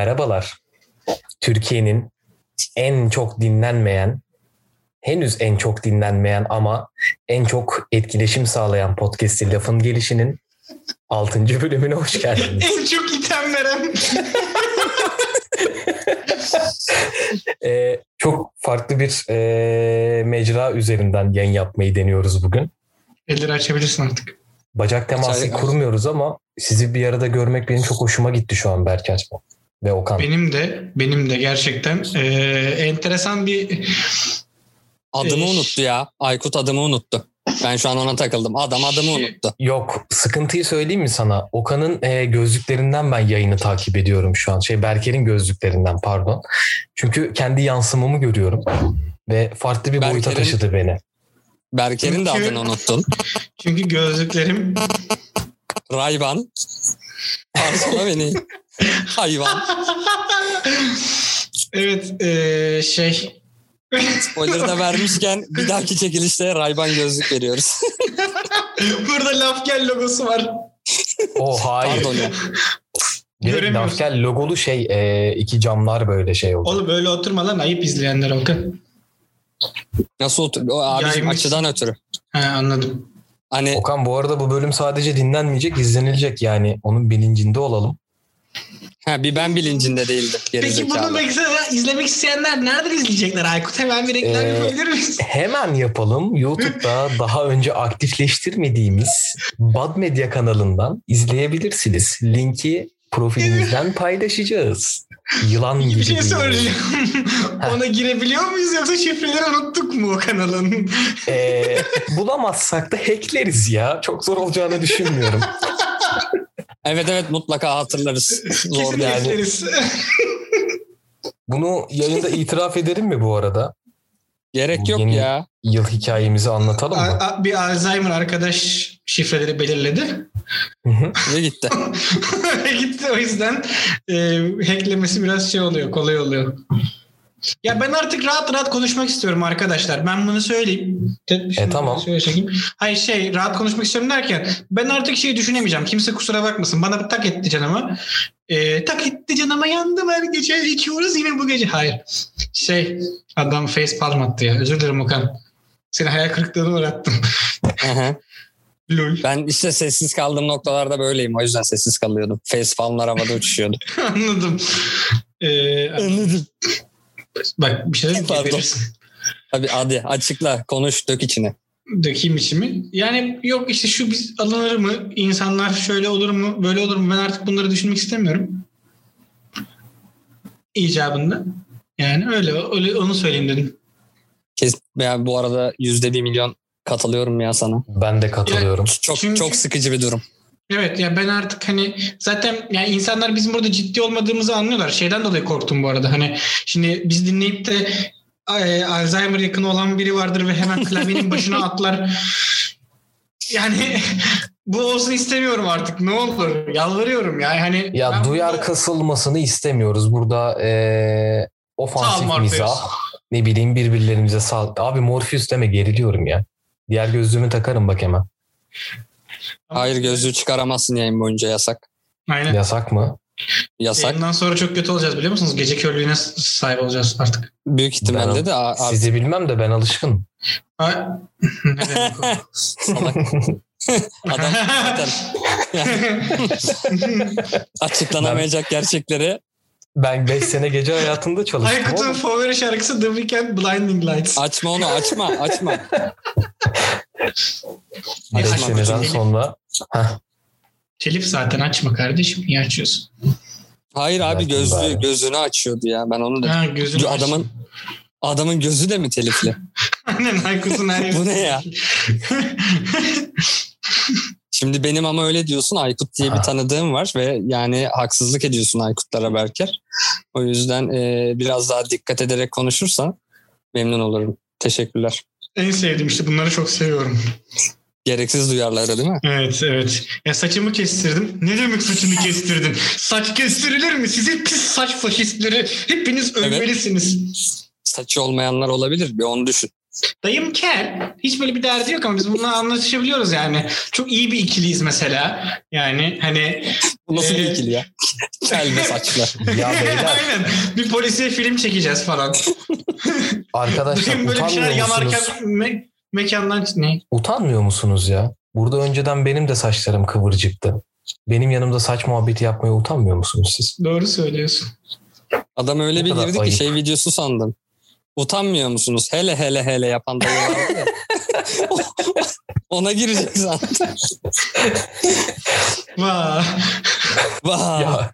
Merhabalar. Türkiye'nin en çok dinlenmeyen, henüz en çok dinlenmeyen ama en çok etkileşim sağlayan podcast'i Lafın Gelişi'nin 6. bölümüne hoş geldiniz. en çok item veren. Ee, çok farklı bir e, mecra üzerinden yayın yapmayı deniyoruz bugün. Elleri açabilirsin artık. Bacak teması Çay- kurmuyoruz ama sizi bir arada görmek benim çok hoşuma gitti şu an Berker ve Okan. Benim de benim de gerçekten eee, enteresan bir Adımı Eş. unuttu ya. Aykut adımı unuttu. Ben şu an ona takıldım. Adam adımı unuttu. Yok sıkıntıyı söyleyeyim mi sana? Okan'ın e, gözlüklerinden ben yayını takip ediyorum şu an. Şey Berker'in gözlüklerinden pardon. Çünkü kendi yansımamı görüyorum. Ve farklı bir boyuta taşıdı beni. Berker'in de adını unuttun. çünkü gözlüklerim Rayban. Parsona beni. Hayvan. evet eee, şey Spoiler da vermişken bir dahaki çekilişte Rayban gözlük veriyoruz. burada laf gel logosu var. O hayır. Pardon ya. Direkt. Lafkel logolu şey e, iki camlar böyle şey oldu. Oğlum böyle oturma lan ayıp izleyenler Okan. Nasıl otur? O abicim Yaymış. açıdan ötürü. He anladım. Hani Okan bu arada bu bölüm sadece dinlenmeyecek izlenilecek yani onun bilincinde olalım. Ha, bir ben bilincinde değildim. Peki bunu mesela izlemek isteyenler nereden izleyecekler Aykut? Hemen bir reklam Ee, yapabilir miyiz? Hemen yapalım. YouTube'da daha önce aktifleştirmediğimiz Bad Media kanalından izleyebilirsiniz. Linki profilimizden paylaşacağız. Yılan gibi. Bir şey bir- soracağım. Ona girebiliyor muyuz yoksa şifreleri unuttuk mu o kanalın? Ee, bulamazsak da hackleriz ya. Çok zor olacağını düşünmüyorum. Evet evet mutlaka hatırlarız. Zor yani. Bunu yayında itiraf edelim mi bu arada? Gerek yok Yeni- ya. Yıl hikayemizi anlatalım mı? A- a- bir Alzheimer arkadaş şifreleri belirledi. Hı hı. Ve gitti. Gitti o yüzden e, hacklemesi biraz şey oluyor, kolay oluyor. Ya ben artık rahat rahat konuşmak istiyorum arkadaşlar. Ben bunu söyleyeyim. E, tamam. Şöyle çekeyim. Hayır şey rahat konuşmak istiyorum derken ben artık şey düşünemeyeceğim. Kimse kusura bakmasın. Bana bir tak etti canıma. E, tak etti canıma yandım her gece. İçiyoruz yine bu gece. Hayır. Şey adam face palm attı ya. Özür dilerim Okan. Seni hayal kırıklığına uğrattım. Hı hı. Lol. ben işte sessiz kaldığım noktalarda böyleyim. O yüzden sessiz kalıyordum. Face palmlar havada uçuşuyordu. Anladım. Ee, Anladım. Bak bir şey Pardon. yapabilirsin. Hadi hadi açıkla konuş dök içine. Dökeyim içimi. Yani yok işte şu biz alınır mı? İnsanlar şöyle olur mu? Böyle olur mu? Ben artık bunları düşünmek istemiyorum. İcabında. Yani öyle, öyle onu söyleyeyim dedim. Kes, ben bu arada yüzde bir milyon katılıyorum ya sana. Ben de katılıyorum. Çok Çünkü- çok sıkıcı bir durum. Evet ya ben artık hani zaten yani insanlar bizim burada ciddi olmadığımızı anlıyorlar. Şeyden dolayı korktum bu arada. Hani şimdi biz dinleyip de e, Alzheimer yakını olan biri vardır ve hemen klavyenin başına atlar. Yani bu olsun istemiyorum artık. Ne olur yalvarıyorum ya. Hani Ya duyar burada- kasılmasını istemiyoruz. Burada ol ofansif mizah. Ne bileyim birbirlerimize sal. Abi Morpheus deme geriliyorum ya. Diğer gözlüğümü takarım bak hemen. Hayır gözlüğü çıkaramazsın yayın boyunca yasak. Aynen. Yasak mı? Yasak. Bundan sonra çok kötü olacağız biliyor musunuz? Gece körlüğüne sahip olacağız artık. Büyük ihtimalle Ben- de a- a- Sizi bilmem de ben alışkınım. Ha- ne demek o? salak. Adam yani açıklanamayacak gerçekleri Ben 5 sene gece hayatında çalıştım. Aykut'un favori şarkısı The Weeknd Blinding Lights. açma onu açma açma. Beş Açma, seneden açma. sonra Heh, Telif zaten açma kardeşim. Niye açıyorsun? Hayır abi bari. gözünü açıyordu ya ben onu da. Ha, gözünü. Adamın adamın gözü de mi telifli? Aynen Aykut'un her yeri. Bu ne ya? Şimdi benim ama öyle diyorsun Aykut diye bir tanıdığım var ve yani haksızlık ediyorsun Aykutlara Berker. O yüzden e, biraz daha dikkat ederek konuşursan memnun olurum. Teşekkürler. en sevdiğim işte bunları çok seviyorum. Gereksiz duyarları değil mi? Evet evet. Ya saçımı kestirdim. Ne demek saçını kestirdin? Saç kestirilir mi? Sizin pis saç faşistleri hepiniz Evet. ölmelisiniz. Saçı olmayanlar olabilir bir onu düşün. Dayım kel. Hiç böyle bir derdi yok ama biz bununla anlaşabiliyoruz yani. Çok iyi bir ikiliyiz mesela. Yani hani Bu nasıl bir Ee, ikili ya? Kel ve saçlı. Ya beyler aynen bir polisiye film çekeceğiz falan. arkadaşlar Dayım böyle bir şeyler yanarken me- mekandan ne? Utanmıyor musunuz ya? Burada önceden benim de saçlarım kıvırcıktı. Benim yanımda saç muhabbeti yapmaya utanmıyor musunuz siz? Doğru söylüyorsun. Adam öyle bir girdi ki şey videosu sandım. Utanmıyor musunuz? Hele hele hele yapan dayı vardı ya. Ona girecek. Vay. Vay. Ya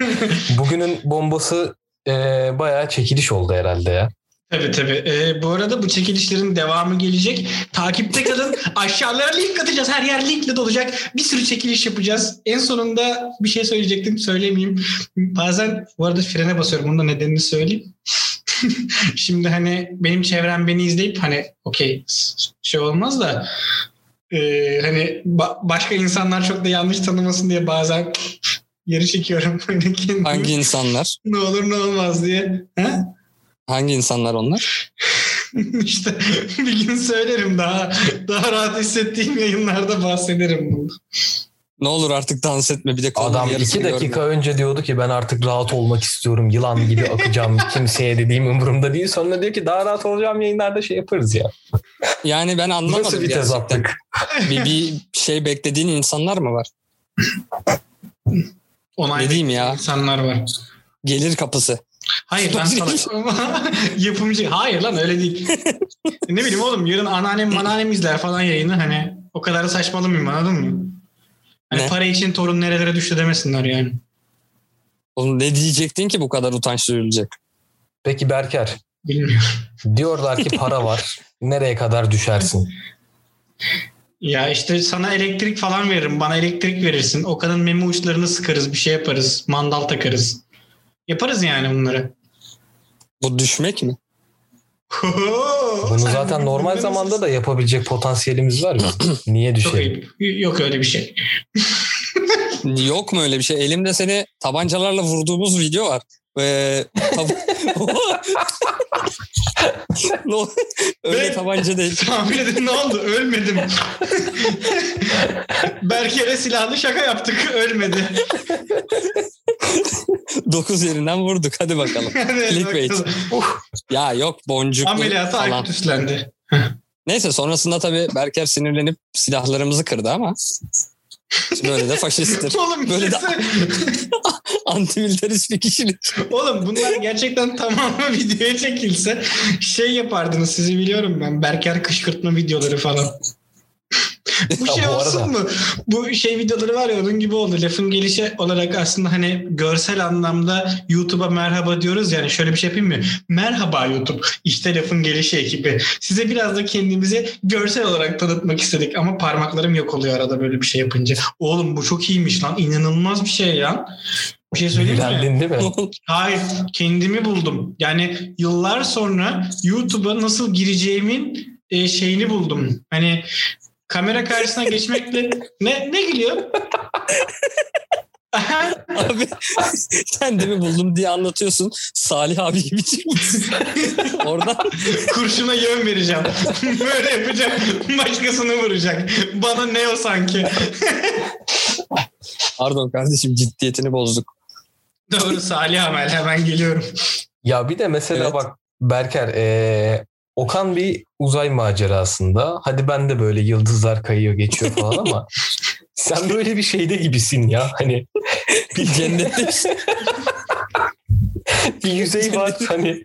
bugünün bombası e, bayağı çekiliş oldu herhalde ya. Tabii tabii. Ee, bu arada bu çekilişlerin devamı gelecek. Takipte kalın. Aşağılara link atacağız. Her yer linkle dolacak. Bir sürü çekiliş yapacağız. En sonunda bir şey söyleyecektim. Söylemeyeyim. Bazen bu arada frene basıyorum. Bunun da nedenini söyleyeyim. Şimdi hani benim çevrem beni izleyip hani okey şey olmaz da e, hani ba- başka insanlar çok da yanlış tanımasın diye bazen geri çekiyorum. Hani. Hangi insanlar? Ne olur ne olmaz diye. Ha? Hangi insanlar onlar? işte bir gün söylerim daha daha rahat hissettiğim yayınlarda bahsederim bunu. Ne olur artık dans etme bir de Adam iki dakika görme. önce diyordu ki ben artık rahat olmak istiyorum. Yılan gibi akacağım. Kimseye dediğim umurumda değil. Sonra diyor ki daha rahat olacağım yayınlarda şey yaparız ya. Yani ben anlamadım Nasıl bir tezatlık? Bir, bir şey beklediğin insanlar mı var? Onay Ne diyeyim ya? insanlar var. Gelir kapısı. Hayır lan salak. Yapımcı. Hayır lan öyle değil. ne bileyim oğlum yarın anneannem manannem izler falan yayını hani o kadar da saçmalamayayım anladın mı? Hani Ne? para için torun nerelere düştü demesinler yani. Oğlum ne diyecektin ki bu kadar utanç duyulacak? Peki Berker Bilmiyorum. diyorlar ki para var. Nereye kadar düşersin? Ya işte sana elektrik falan veririm. Bana elektrik verirsin. O kadın meme uçlarını sıkarız. Bir şey yaparız. Mandal takarız. Yaparız yani bunları. Bu düşmek mi? Bunu zaten normal zamanda da yapabilecek potansiyelimiz var ya. Niye düşelim? Yok öyle bir şey. Yok mu öyle bir şey? Elimde seni tabancalarla vurduğumuz video var. Ne oldu? öyle Ben- tabanca değil. Tahmin edin ne oldu? Ölmedim. Berker'e silahlı şaka yaptık. Ölmedi. Dokuz yerinden vurduk. Hadi bakalım. Clickbait. bakalım. Ya yok boncuklu Ameliyata falan. Aykut üstlendi. Neyse sonrasında tabii Berker sinirlenip silahlarımızı kırdı ama böyle de faşisttir. Oğlum Böyle Böyle de antimilitarist bir kişilik. Oğlum bunlar gerçekten tamamı videoya çekilse şey yapardınız sizi biliyorum ben. Berker kışkırtma videoları falan. Bu şey olsun mu? Bu şey videoları var ya onun gibi oldu. Lafın gelişi olarak aslında hani görsel anlamda YouTube'a merhaba diyoruz yani şöyle bir şey yapayım mı? Merhaba YouTube. İşte lafın gelişi ekibi. Size biraz da kendimizi görsel olarak tanıtmak istedik ama parmaklarım yok oluyor arada böyle bir şey yapınca. Oğlum bu çok iyiymiş lan. İnanılmaz bir şey ya. Bir şey söyleyeyim mi? Bilendin değil mi? Hayır, kendimi buldum. Yani yıllar sonra YouTube'a nasıl gireceğimin e, şeyini buldum. Hani kamera karşısına geçmekle ne ne gülüyor? Abi kendimi buldum diye anlatıyorsun. Salih abi gibi çıkmışsın. Orada Kurşuna yön vereceğim. Böyle yapacağım. Başkasını vuracak. Bana ne o sanki? pardon kardeşim ciddiyetini bozduk. Doğru Salih Amel hemen geliyorum. Ya bir de mesela Evet. bak Berker eee, Okan bir uzay macerasında. Hadi ben de böyle yıldızlar kayıyor geçiyor falan ama sen böyle bir şeyde gibisin ya. Hani bir Cennette bir yüzey var hani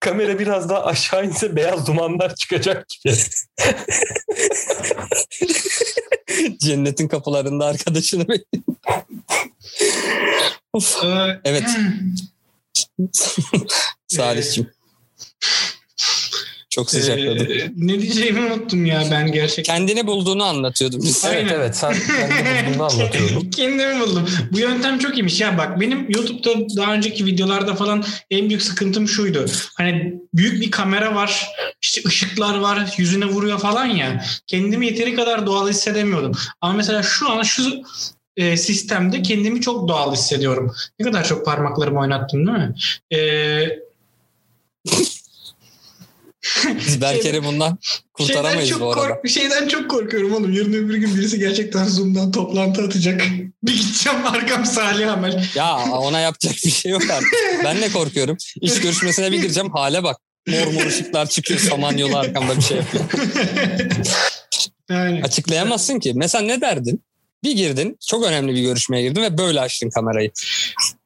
kamera biraz daha aşağı inse beyaz dumanlar çıkacak gibi. cennetin kapılarında arkadaşını. Of. Ee, Evet. Salih'cim. Çok sıcakladı. Ee, ne diyeceğimi unuttum ya ben gerçekten. Kendini bulduğunu anlatıyordum. biz. Evet Aynen. evet sen kendi bulduğunu anlatıyordun. Kendimi buldum. Bu yöntem çok iyiymiş ya bak benim YouTube'da daha önceki videolarda falan en büyük sıkıntım şuydu. Hani büyük bir kamera var işte ışıklar var yüzüne vuruyor falan ya. Kendimi yeteri kadar doğal hissedemiyordum. Ama mesela şu an şu e, sistemde kendimi çok doğal hissediyorum. Ne kadar çok parmaklarımı oynattım değil mi? E, Biz Berker'i bundan kurtaramayız şeyden bu çok arada. kork- şeyden çok korkuyorum oğlum. Yarın öbür gün birisi gerçekten Zoom'dan toplantı atacak. Bir gideceğim arkam Salih Amel. Ya ona yapacak bir şey yok artık. Ben de korkuyorum. İş görüşmesine bir gireceğim hale bak. Mor mor ışıklar çıkıyor samanyolu arkamda bir şey yapıyor. yani. Açıklayamazsın ki. Mesela ne derdin? Bir girdin çok önemli bir görüşmeye girdin ve böyle açtın kamerayı.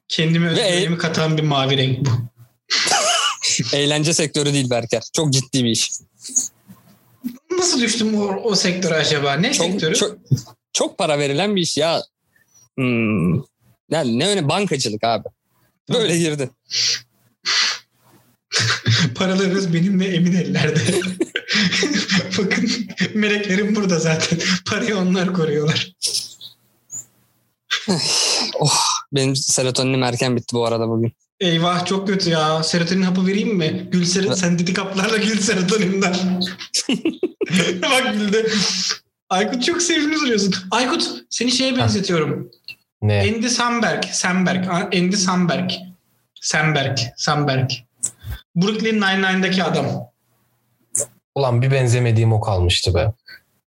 Kendime Ve- özgüvenimi katan bir mavi renk bu. Eğlence sektörü değil Berker. Çok ciddi bir iş. Nasıl düştüm o, o sektöre acaba? Ne sektörü? Çok, çok, çok para verilen bir iş ya. Hmm. Yani ne öyle bankacılık abi. Böyle girdin. Paralarınız benim ve emin ellerde. Bakın meleklerim burada zaten. Parayı onlar koruyorlar. Benim serotoninim erken bitti bu arada bugün. Eyvah çok kötü ya. Serotonin hapı vereyim mi? Gül ser sentetik haplarla gül serotoninden. Bak güldü. Aykut çok sevimli duruyorsun. Aykut seni şeye benzetiyorum. Ne? Andy Samberg. Samberg. Andy Samberg. Samberg. Samberg. Brooklyn Nine-Nine'daki adam. Ulan bir benzemediğim o kalmıştı be.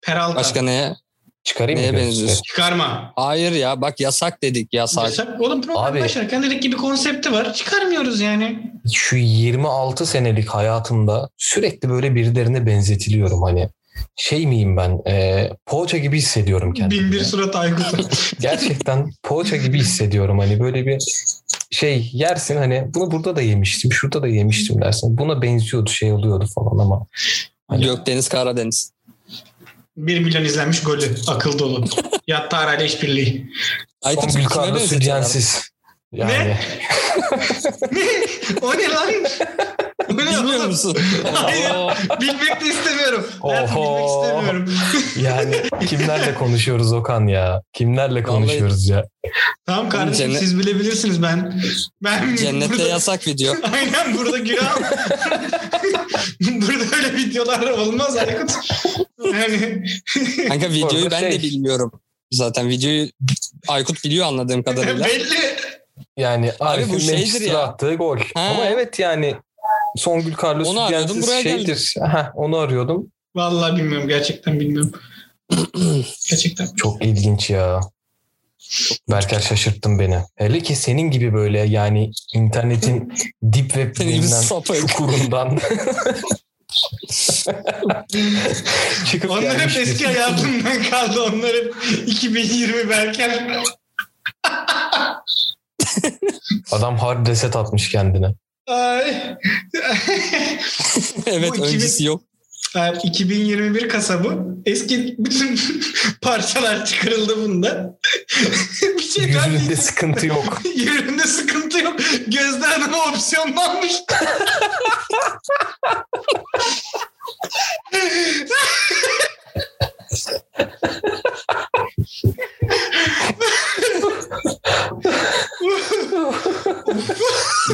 Peralta. Başka neye? Çıkarayım Neye mı? benziyorsun? Çıkarma. Hayır ya bak yasak dedik yasak. Yasak. Oğlum program Abi- başlarken dedik ki bir konsepti var. Çıkarmıyoruz yani. Şu 26 senelik hayatımda sürekli böyle birilerine benzetiliyorum hani. Şey miyim ben? E, poğaça gibi hissediyorum kendimi. Bin bir surat Aykut. Gerçekten poğaça gibi hissediyorum. Hani böyle bir şey yersin hani bunu burada da yemiştim, şurada da yemiştim dersin. Buna benziyordu, şey oluyordu falan ama. Hani- Gökdeniz Karadeniz. 1 milyon izlenmiş golü. Akıl dolu. Yattı arayla işbirliği. Gülkarlı benzetiyorlar? sütyensiz. Yani Ne? o ne lan? O ne Bilmiyor oğlum? musun? Hayır. Bilmek de istemiyorum. Hayatım bilmek Oho. istemiyorum. yani kimlerle konuşuyoruz Okan ya? Kimlerle konuşuyoruz ya? tamam kardeşim Cennet- siz bilebilirsiniz ben. Ben Cennette burada, yasak video. Aynen burada günah. burada öyle videolar olmaz Aykut. Yani Kanka videoyu ben de şey- bilmiyorum. Zaten videoyu Aykut biliyor anladığım kadarıyla. belli. Yani Abi bu Arif'in şeydir Manchester'a ya. attığı gol. Ha. Ama evet yani Songül Carlos Onu arıyordum, buraya şeydir. Aha, onu arıyordum. Vallahi bilmiyorum. Gerçekten bilmiyorum. gerçekten. Çok ilginç ya. Berker şaşırttın beni. Hele ki senin gibi böyle yani internetin dip web Senin gibi denilen sapık. çukurundan çıkıp Onlar hep eski hayatımdan kaldı. Onlar hep 2020 Berker. Adam hard reset atmış kendine. Evet Bu 2000 öncesi yok. Yani 2021 kasabı. Eski bütün parçalar çıkarıldı bunda. bir şey Yüzünde sıkıntı yok. Yürümde sıkıntı yok. Gözde Hanım'a opsiyonlanmış.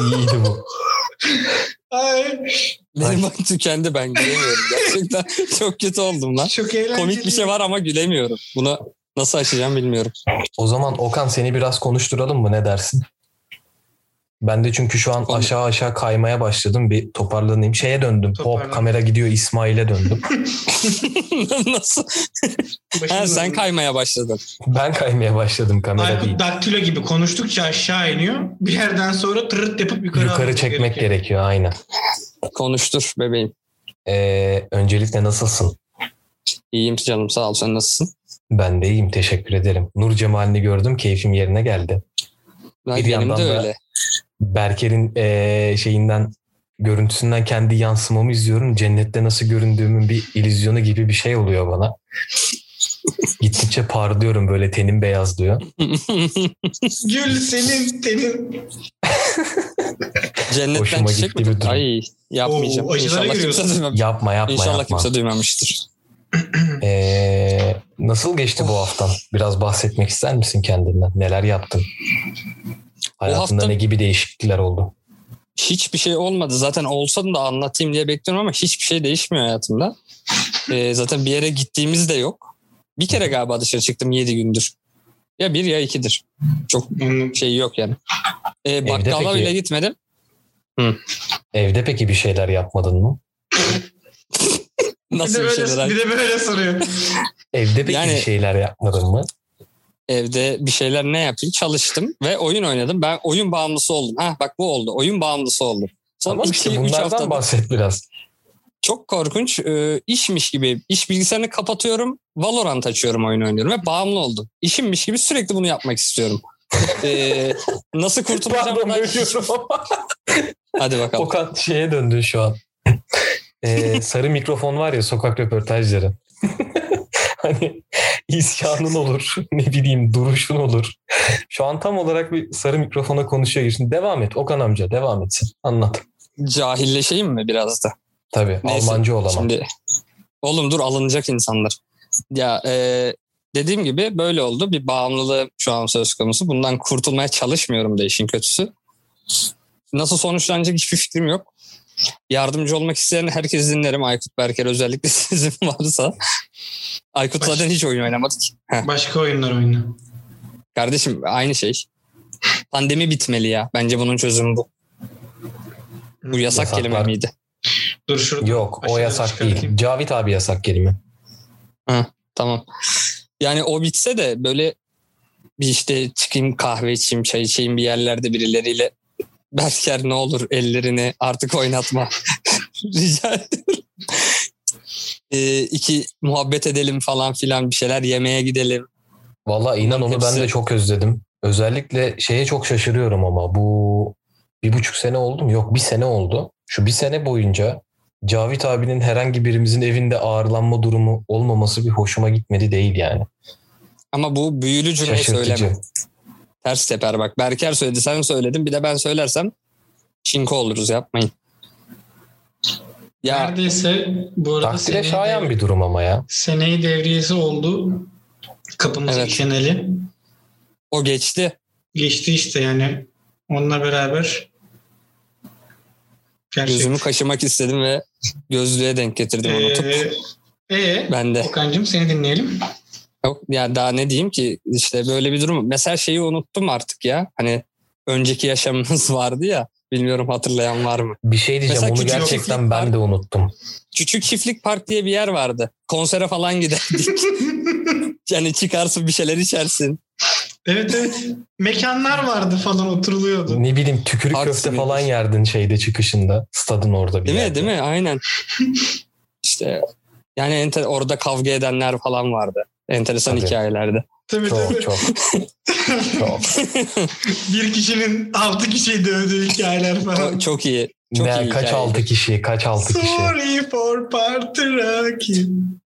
İyiydi bu. Ay, Benim bak tükendi ben gülemiyorum. Gerçekten çok kötü oldum lan. çok eğlenceli. Komik bir şey var ama gülemiyorum. Bunu nasıl açacağım bilmiyorum. O zaman Okan seni biraz konuşturalım mı ne dersin? Ben de çünkü şu an aşağı aşağı kaymaya başladım. Bir toparlanayım. Şeye döndüm. Toparlan. Hop kamera gidiyor İsmail'e döndüm. nasıl? Ha, sen döndü. kaymaya başladın. ben kaymaya başladım kamera değil. Aykut daktilo gibi konuştukça aşağı iniyor. Bir yerden sonra tırırt yapıp yukarı, Yukarı çekmek gerekiyor. gerekiyor aynen. Konuştur bebeğim. Ee, öncelikle nasılsın? İyiyim canım sağ ol. Sen nasılsın? Ben de iyiyim teşekkür ederim. Nur Cemal'ini gördüm keyfim yerine geldi. Ben, Bir benim yandan de da- öyle. Berker'in ee, şeyinden görüntüsünden kendi yansımamı izliyorum. Cennette nasıl göründüğümün bir illüzyonu gibi bir şey oluyor bana. Gittikçe parlıyorum böyle tenim beyazlıyor. Gül senin tenin. Cennetten Hoşuma çiçek gitti mi? bir durum. Ay yapmayacağım. Oo, İnşallah kimse giriyorsun. duymamış. Yapma yapma İnşallah yapma. kimse duymamıştır. Ee, nasıl geçti bu haftan? Biraz bahsetmek ister misin kendinden? Neler yaptın? Hayatında hafta- ne gibi değişiklikler oldu? Hiçbir şey olmadı. Zaten olsa da anlatayım diye bekliyorum ama hiçbir şey değişmiyor hayatımda. Ee, zaten bir yere gittiğimiz de yok. Bir kere galiba dışarı çıktım 7 gündür. Ya bir ya ikidir. Çok şey yok yani. Ee, bakkala peki- bile gitmedim. Evde peki bir şeyler yapmadın mı? Bir Nasıl de bir böyle, şeyler? bir de böyle soruyor. Evde peki Yani- bir şeyler yapmadın mı? Evde bir şeyler ne yapayım? Çalıştım ve oyun oynadım. Ben oyun bağımlısı oldum. Ha bak bu oldu. Oyun bağımlısı oldum. Son Tamam 2-3 işte bunlardan haftada bahset biraz. çok korkunç e, işmiş gibi. iş bilgisayarını kapatıyorum. Valorant açıyorum oyun oynuyorum ve bağımlı oldum. İşimmiş gibi sürekli bunu yapmak istiyorum. E, nasıl kurtulacağım? Pardon bölüyorum ama. Hadi bakalım. Okan şeye döndün şu an. Ee, sarı mikrofon var ya sokak röportajları. hani isyanın olur, ne bileyim duruşun olur. Şu an tam olarak bir sarı mikrofona konuşuyor. Şimdi devam et Okan amca devam etsin. Anlat. Cahilleşeyim mi biraz da? Tabii Neyse, Almancı olamam. Şimdi oğlum dur alınacak insanlar. Ya e, dediğim gibi böyle oldu. Bir bağımlılığı şu an söz konusu. Bundan kurtulmaya çalışmıyorum da işin kötüsü. Nasıl sonuçlanacak hiçbir fikrim yok. Yardımcı olmak isteyen herkes dinlerim. Aykut Berker özellikle sizin varsa. Aykut zaten hiç oyun oynamadı ki. Heh. Başka oyunlar oyna. Kardeşim aynı şey. Pandemi bitmeli ya. Bence bunun çözümü bu. Bu yasak Yasaklar. kelime miydi? Dur şurada. Yok o yasak değil. Cavit abi yasak kelime. Tamam. Yani o bitse de böyle bir işte çıkayım kahve içeyim, çay içeyim bir yerlerde birileriyle Berker ne olur ellerini artık oynatma. Rica ediyorum. Ee, iki muhabbet edelim falan filan bir şeyler yemeye gidelim. Valla inan onu ben de hepsi- çok özledim. Özellikle şeye çok şaşırıyorum ama bu bir buçuk sene oldu mu? Yok bir sene oldu. Şu bir sene boyunca Cavit abinin herhangi birimizin evinde ağırlanma durumu olmaması bir hoşuma gitmedi değil yani. Ama bu büyülü Şaşırtıcı. söyleme. Ters teper bak. Berker söyledi sen söyledin bir de ben söylersem çinko oluruz yapmayın. Ya Neredeyse bu arada Takdire şayan dev- bir durum ama ya. seneyi devriyesi oldu. Kapımızın Evet. keneli. o geçti. Geçti işte yani. Onunla beraber Gerçek. Gözümü kaşımak istedim ve gözlüğe denk getirdim. Ee, ee, Ben de. Okan'cığım seni dinleyelim. Yok ya daha ne diyeyim ki işte böyle bir durum. Mesela şeyi unuttum artık ya. Hani önceki yaşamımız vardı ya. Bilmiyorum hatırlayan var mı? Bir şey diyeceğim Mesela onu gerçekten ben de unuttum. Küçük Çiftlik Park diye bir yer vardı. Konsere falan giderdik. yani çıkarsın bir şeyler içersin. evet evet. Mekanlar vardı falan oturuluyordu. Ne bileyim tükürük Haksız köfte falan yerdin şeyde çıkışında. Stadın orada bir Değil mi? yerde. Değil mi? Aynen. işte yani orada kavga edenler falan vardı. Enteresan Tabii. hikayelerde. Tabii tabii. Çok çok. çok. Bir kişinin altı kişiyi dövdüğü hikayeler falan. Çok, çok iyi. Çok Ne, iyi kaç hikaye. altı kişi, kaç altı kişi. Sorry for party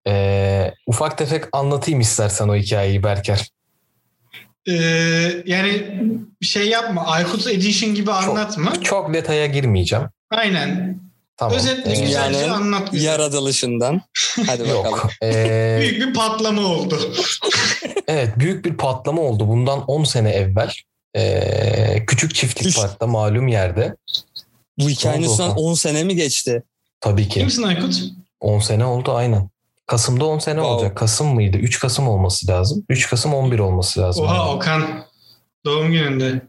Ee, ufak tefek anlatayım istersen o hikayeyi Berker. Ee, yani şey yapma. Aykut Edition gibi anlatma. Çok detaya girmeyeceğim. Aynen. Tamam. Özetle Ee, güzelce Yani anlat bize. Yaratılışından. Hadi bakalım. Yok. Ee, Büyük bir patlama oldu. evet büyük bir patlama oldu. Bundan 10 sene evvel. Ee, küçük çiftlik parkta malum yerde. Bu hikayenin üstünden Okan. 10 sene mi geçti? Tabii ki. Kimsin Aykut? 10 sene oldu aynen. Kasım'da 10 sene Wow. olacak. Kasım mıydı? 3 Kasım olması lazım. 3 Kasım 11 olması lazım. Oha Yani. Okan. Doğum gününde.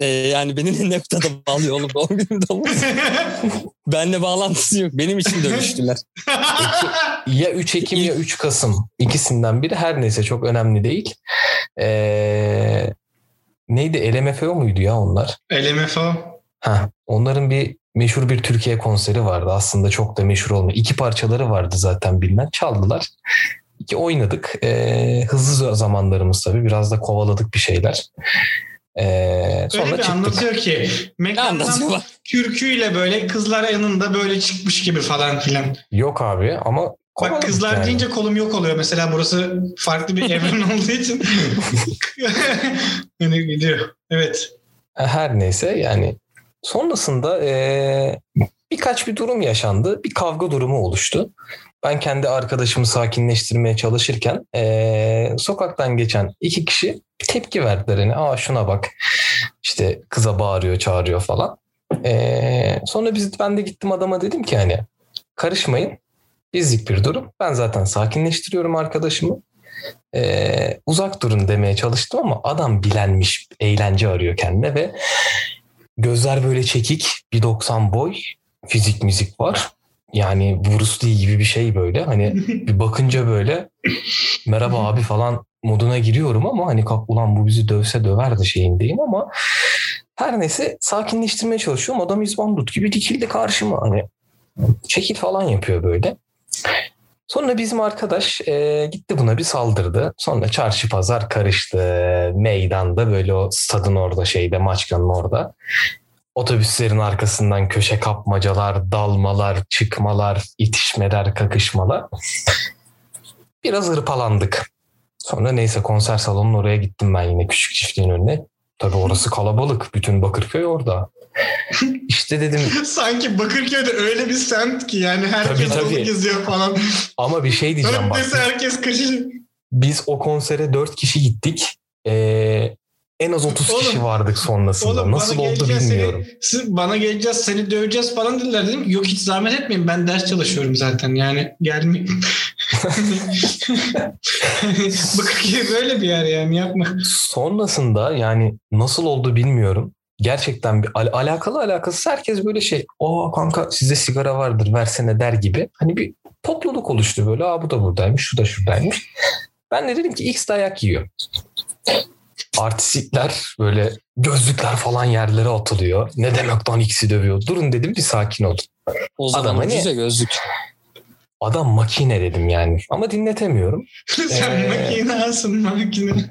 Ee, yani beni ne noktada bağlıyor oğlum doğum günümde olmaz. Benle bağlantısı yok. Benim için dövüştüler. Ya 3 Ekim ya 3 Kasım. İkisinden biri her neyse çok önemli değil. Ee, neydi? LMFAO muydu ya onlar? LMFO. Ha, onların bir meşhur bir Türkiye konseri vardı. Aslında çok da meşhur olmuyor. İki parçaları vardı zaten bilinen. Çaldılar. İki oynadık. Ee, hızlı zamanlarımız tabii. Biraz da kovaladık bir şeyler. Ee, sonra Öyle bir çıktık. anlatıyor ki. Mekandan kürküyle böyle kızlar yanında böyle çıkmış gibi falan filan. Yok abi ama Bak kızlar yani. deyince kolum yok oluyor. Mesela burası farklı bir evren olduğu için. yani gidiyor. Evet. Her neyse yani sonrasında ee, birkaç bir durum yaşandı. Bir kavga durumu oluştu. Ben kendi arkadaşımı sakinleştirmeye çalışırken ee, sokaktan geçen iki kişi tepki verdiler. Hani, Aa şuna bak işte kıza bağırıyor çağırıyor falan. Ee, sonra biz ben de gittim adama dedim ki hani karışmayın. Bizlik bir durum. Ben zaten sakinleştiriyorum arkadaşımı. Ee, uzak durun demeye çalıştım ama adam bilenmiş eğlence arıyor kendine ve gözler böyle çekik bir 90 boy fizik müzik var. Yani Bruce Lee gibi bir şey böyle. Hani bir bakınca böyle merhaba abi falan moduna giriyorum ama hani ulan bu bizi dövse döver de şeyindeyim ama her neyse sakinleştirmeye çalışıyorum. Adam İzbandut gibi dikildi karşıma hani çekil falan yapıyor böyle. Sonra bizim arkadaş e, gitti buna bir saldırdı. Sonra çarşı pazar karıştı. Meydanda böyle o stadın orada şeyde maçkanın orada. Otobüslerin arkasından köşe kapmacalar, dalmalar, çıkmalar, itişmeler, kakışmalar. Biraz hırpalandık. Sonra neyse konser salonunun oraya gittim ben yine küçük çiftliğin önüne. Tabii orası kalabalık. Bütün Bakırköy orada. İşte dedim Sanki Bakırköy'de öyle bir semt ki yani herkes Tabii, tabii. geziyor falan. ama bir şey diyeceğim bak. herkes kaçacak. Biz o konsere dört kişi gittik. Ee, en az 30 Oğlum, kişi vardık sonrasında. Oğlum Nasıl oldu bilmiyorum. Seni, siz bana geleceğiz seni döveceğiz falan dediler dedim. Yok hiç zahmet etmeyin ben ders çalışıyorum zaten yani gelmeyin. Bakırköy böyle bir yer yani yapma. Sonrasında yani nasıl oldu bilmiyorum. Gerçekten bir al- alakalı alakasız herkes böyle şey o kanka sizde sigara vardır versene der gibi. Hani bir topluluk oluştu böyle. Aa bu da buradaymış, şu da şuradaymış. Ben de dedim ki X dayak yiyor. Artistler böyle gözlükler falan yerlere atılıyor. Ne demek lan X'i dövüyor? Durun dedim bir sakin olun. O zaman Adam hani- gözlük. Adam makine dedim yani. Ama dinletemiyorum. Sen Ee, makinasın makine.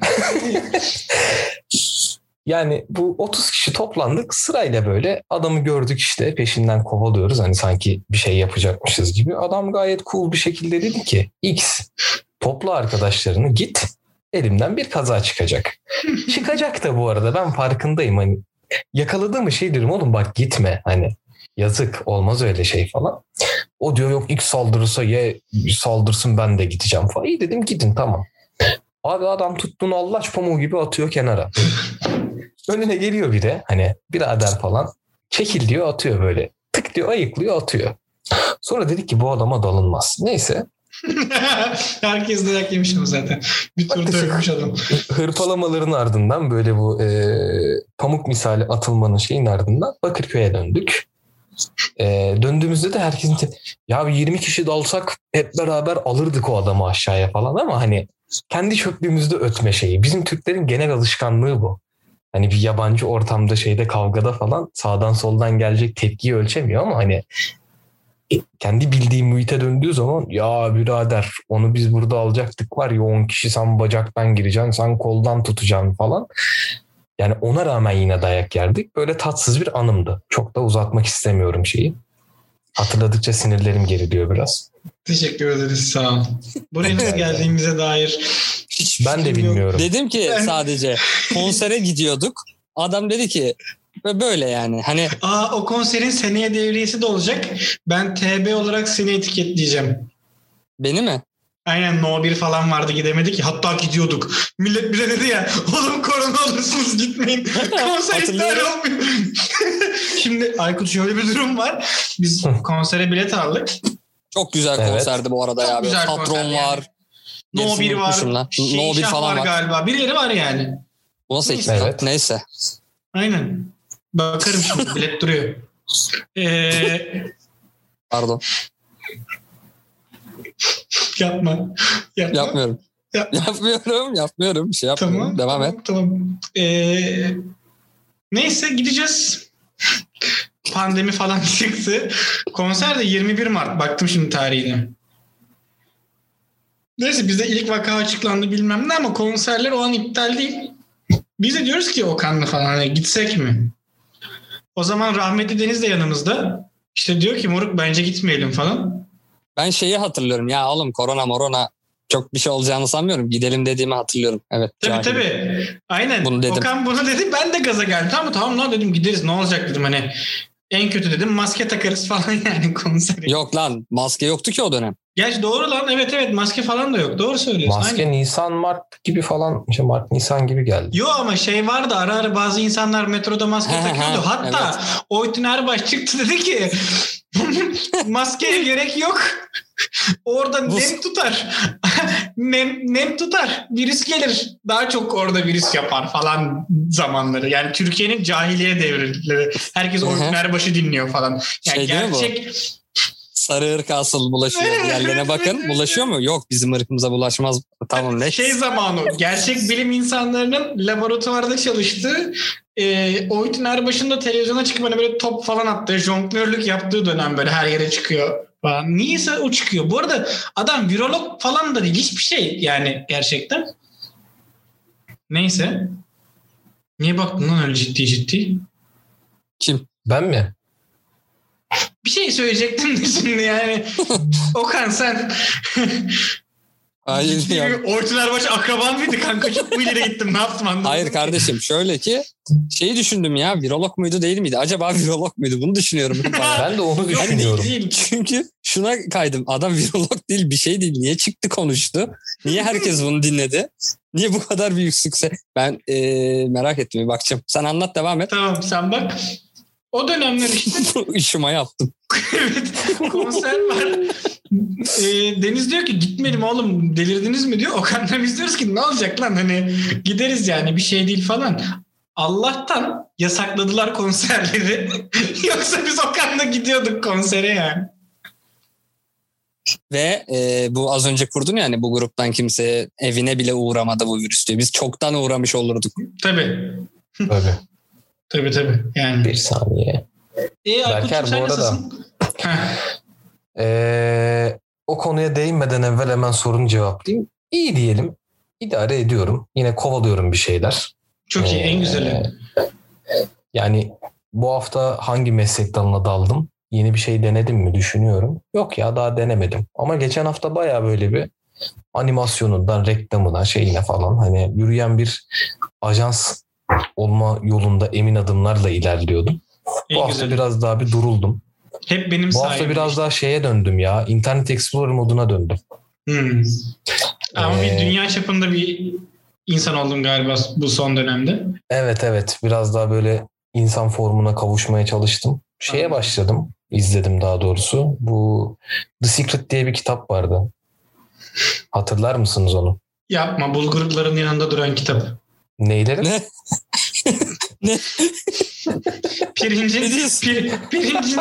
Yani bu 30 kişi toplandık sırayla böyle adamı gördük işte peşinden kovalıyoruz hani sanki bir şey yapacakmışız gibi. Adam gayet cool bir şekilde dedi ki X topla arkadaşlarını git elimden bir kaza çıkacak. çıkacak da bu arada ben farkındayım hani yakaladığım şey diyorum oğlum bak gitme hani yazık olmaz öyle şey falan. O diyor yok X saldırırsa ye saldırsın ben de gideceğim falan. İyi dedim gidin tamam. Abi adam tuttuğunu allaç pamuğu gibi atıyor kenara. Önüne geliyor biri hani birader falan çekil diyor atıyor böyle. Tık diyor ayıklıyor atıyor. Sonra dedik ki bu adama dalınmaz. Neyse Herkes dayak yemiş ama zaten. Bir tur dövmüş adam. hırpalamaların ardından böyle bu e, pamuk misali atılmanın şeyin ardından Bakırköy'e döndük. E, döndüğümüzde de herkesin te- ya bir 20 kişi dalsak hep beraber alırdık o adamı aşağıya falan ama hani kendi çöplüğümüzde ötme şeyi. Bizim Türklerin genel alışkanlığı bu. Hani bir yabancı ortamda şeyde kavgada falan sağdan soldan gelecek tepkiyi ölçemiyor ama hani kendi bildiği muhite döndüğü zaman ya birader onu biz burada alacaktık var ya 10 kişi sen bacaktan gireceksin sen koldan tutacaksın falan. Yani ona rağmen yine dayak yerdik. Böyle tatsız bir anımdı. Çok da uzatmak istemiyorum şeyi. Hatırladıkça sinirlerim geriliyor biraz. Teşekkür ederiz sağ ol. Buraya nasıl geldiğimize dair Hiç Ben de bilmiyorum. Dedim ki sadece konsere gidiyorduk. Adam dedi ki ve böyle yani hani Aa o konserin seneye devriyesi de olacak. Ben TB olarak seni etiketleyeceğim. beni mi? Aynen No 1 falan vardı gidemedik. Hatta gidiyorduk. Millet bile dedi ya oğlum korona olursunuz gitmeyin. Konser iptal olmuyor. Şimdi Aykut şöyle bir durum var. Biz konsere bilet aldık. Çok güzel Evet. konserdi bu arada Çok ya. Güzel Patron konser yani. var. No Gerisini 1 var. lan. No 1 Şeyşah falan var. galiba. Birileri var yani. Bu nasıl Neyse. Evet. Neyse. Aynen. Bakarım şimdi bilet duruyor. Ee, Pardon. yapma. Yapma. Yapmıyorum. Yapma. Yapmıyorum. Yapmıyorum. Bir şey yapmıyorum. Tamam. Devam tamam, et. Tamam. Ee, neyse gideceğiz. Pandemi falan çıktı. Konser de 21 Mart. Baktım şimdi tarihine. Neyse bizde ilk vaka açıklandı bilmem ne ama konserler o an iptal değil. Biz de diyoruz ki Okan'la falan hani gitsek mi? O zaman rahmetli Deniz de yanımızda. İşte diyor ki moruk bence gitmeyelim falan. Ben şeyi hatırlıyorum. Ya oğlum korona morona çok bir şey olacağını sanmıyorum. Gidelim dediğimi hatırlıyorum. Evet. Tabii cahilim. tabii. Aynen. Bunu dedim. Okan bunu dedi. Ben de gaza geldim. Tamam tamam lan dedim gideriz ne olacak dedim hani. En kötü dedim maske takarız falan yani konsere. Yok lan maske yoktu ki o dönem. Gerçi doğru lan evet evet maske falan da yok. Doğru söylüyorsun. Maske Aynen. Nisan Mart gibi falan işte Mart Nisan gibi geldi. Yo ama şey vardı ara ara bazı insanlar metroda maske takıyordu. Hatta evet. Oytun Erbaş çıktı dedi ki maskeye gerek yok. Orada Bu- nem tutar. nem, nem tutar. Virüs gelir. Daha çok orada virüs yapar falan zamanları. Yani Türkiye'nin cahiliye devri. Herkes. Oytun Erbaş'ı dinliyor falan. Yani Şey değil mi bu? gerçek Sarı ırk asıl bulaşıyor. Diğerlerine bakın. Bulaşıyor mu? Yok bizim ırkımıza bulaşmaz. Tamam ne? Şey zamanı gerçek bilim insanlarının laboratuvarda çalıştığı e, Oytun Erbaş'ın televizyona çıkıp hani böyle top falan attığı, jonglörlük yaptığı dönem böyle her yere çıkıyor falan. Niyeyse o çıkıyor. Bu arada adam virolog falan da değil. Hiçbir şey yani gerçekten. Neyse. Niye baktın lan öyle ciddi ciddi? Kim? Ben mi? Bir şey söyleyecektim de şimdi yani. Okan sen Hayır ya. Orçun Erbaş akraban mıydı kanka? Çok mu ileri gittim ne yaptım anlamadım. Hayır kardeşim şöyle ki şeyi düşündüm ya virolog muydu değil miydi? Acaba virolog muydu? Bunu düşünüyorum. ben de onu düşünüyorum. değil, değil. Çünkü şuna kaydım. Adam virolog değil bir şey değil. Niye çıktı konuştu? Niye herkes bunu dinledi? Niye bu kadar büyük sükse? Ben eee, merak ettim bir bakacağım. Sen anlat devam et. Tamam sen bak. O dönemler işte İşime yaptım. evet konser var. Ee, Deniz diyor ki gitmeyelim oğlum delirdiniz mi diyor. Okan'dan biz diyoruz ki ne olacak lan hani gideriz yani bir şey değil falan. Allah'tan yasakladılar konserleri. Yoksa biz Okan'la gidiyorduk konsere yani. Ve eee, bu az önce kurdun ya hani bu gruptan kimse evine bile uğramadı bu virüs diyor. Biz çoktan uğramış olurduk. Tabii. Tabii. Tabii tabii. Yani. Bir saniye. E, Berker, bu arada- Ee, o konuya değinmeden evvel hemen sorunu cevaplayayım. İyi diyelim. İdare ediyorum. Yine kovalıyorum bir şeyler. Çok iyi en Ee, güzeli. Yani bu hafta hangi meslek dalına daldım? Yeni bir şey denedim mi düşünüyorum. Yok ya daha denemedim. Ama geçen hafta baya böyle bir animasyonundan, reklamından, şeyine falan hani yürüyen bir ajans olma yolunda emin adımlarla ilerliyordum. Bu En hafta güzeli. biraz daha bir duruldum. Hep benim Bu hafta biraz işte. daha şeye döndüm ya. Internet Explorer moduna döndüm. Hmm. Ama bir Ee, dünya çapında bir insan oldun galiba bu son dönemde. Evet evet biraz daha böyle insan formuna kavuşmaya çalıştım. Şeye Anladım. başladım. izledim daha doğrusu. Bu The Secret diye bir kitap vardı. Hatırlar mısınız onu? Yapma bulgurların yanında duran kitap. Neyleri? Ne? Ne Pirincin, pir, pirincin,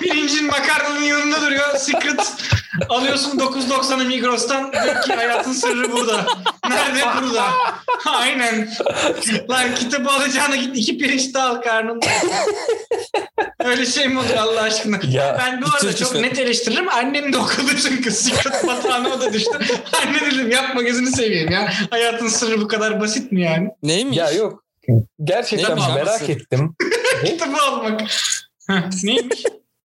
pirincin makarnanın yanında duruyor. Secret alıyorsun 9.90'ı Migros'tan. Diyor ki hayatın sırrı burada. Nerede burada? Aynen. Lan kitabı alacağına git iki pirinç daha al karnında. Öyle şey mi olur Allah aşkına? Ya, ben bu arada çok net eleştiririm. Annem de okudu çünkü Secret batağına o da düştü. Anne dedim yapma gözünü seveyim ya. Hayatın sırrı bu kadar basit mi yani? neymiş? Ya yok. Gerçekten Neymiş merak abisi? ettim. Kitabı almak. Neymiş?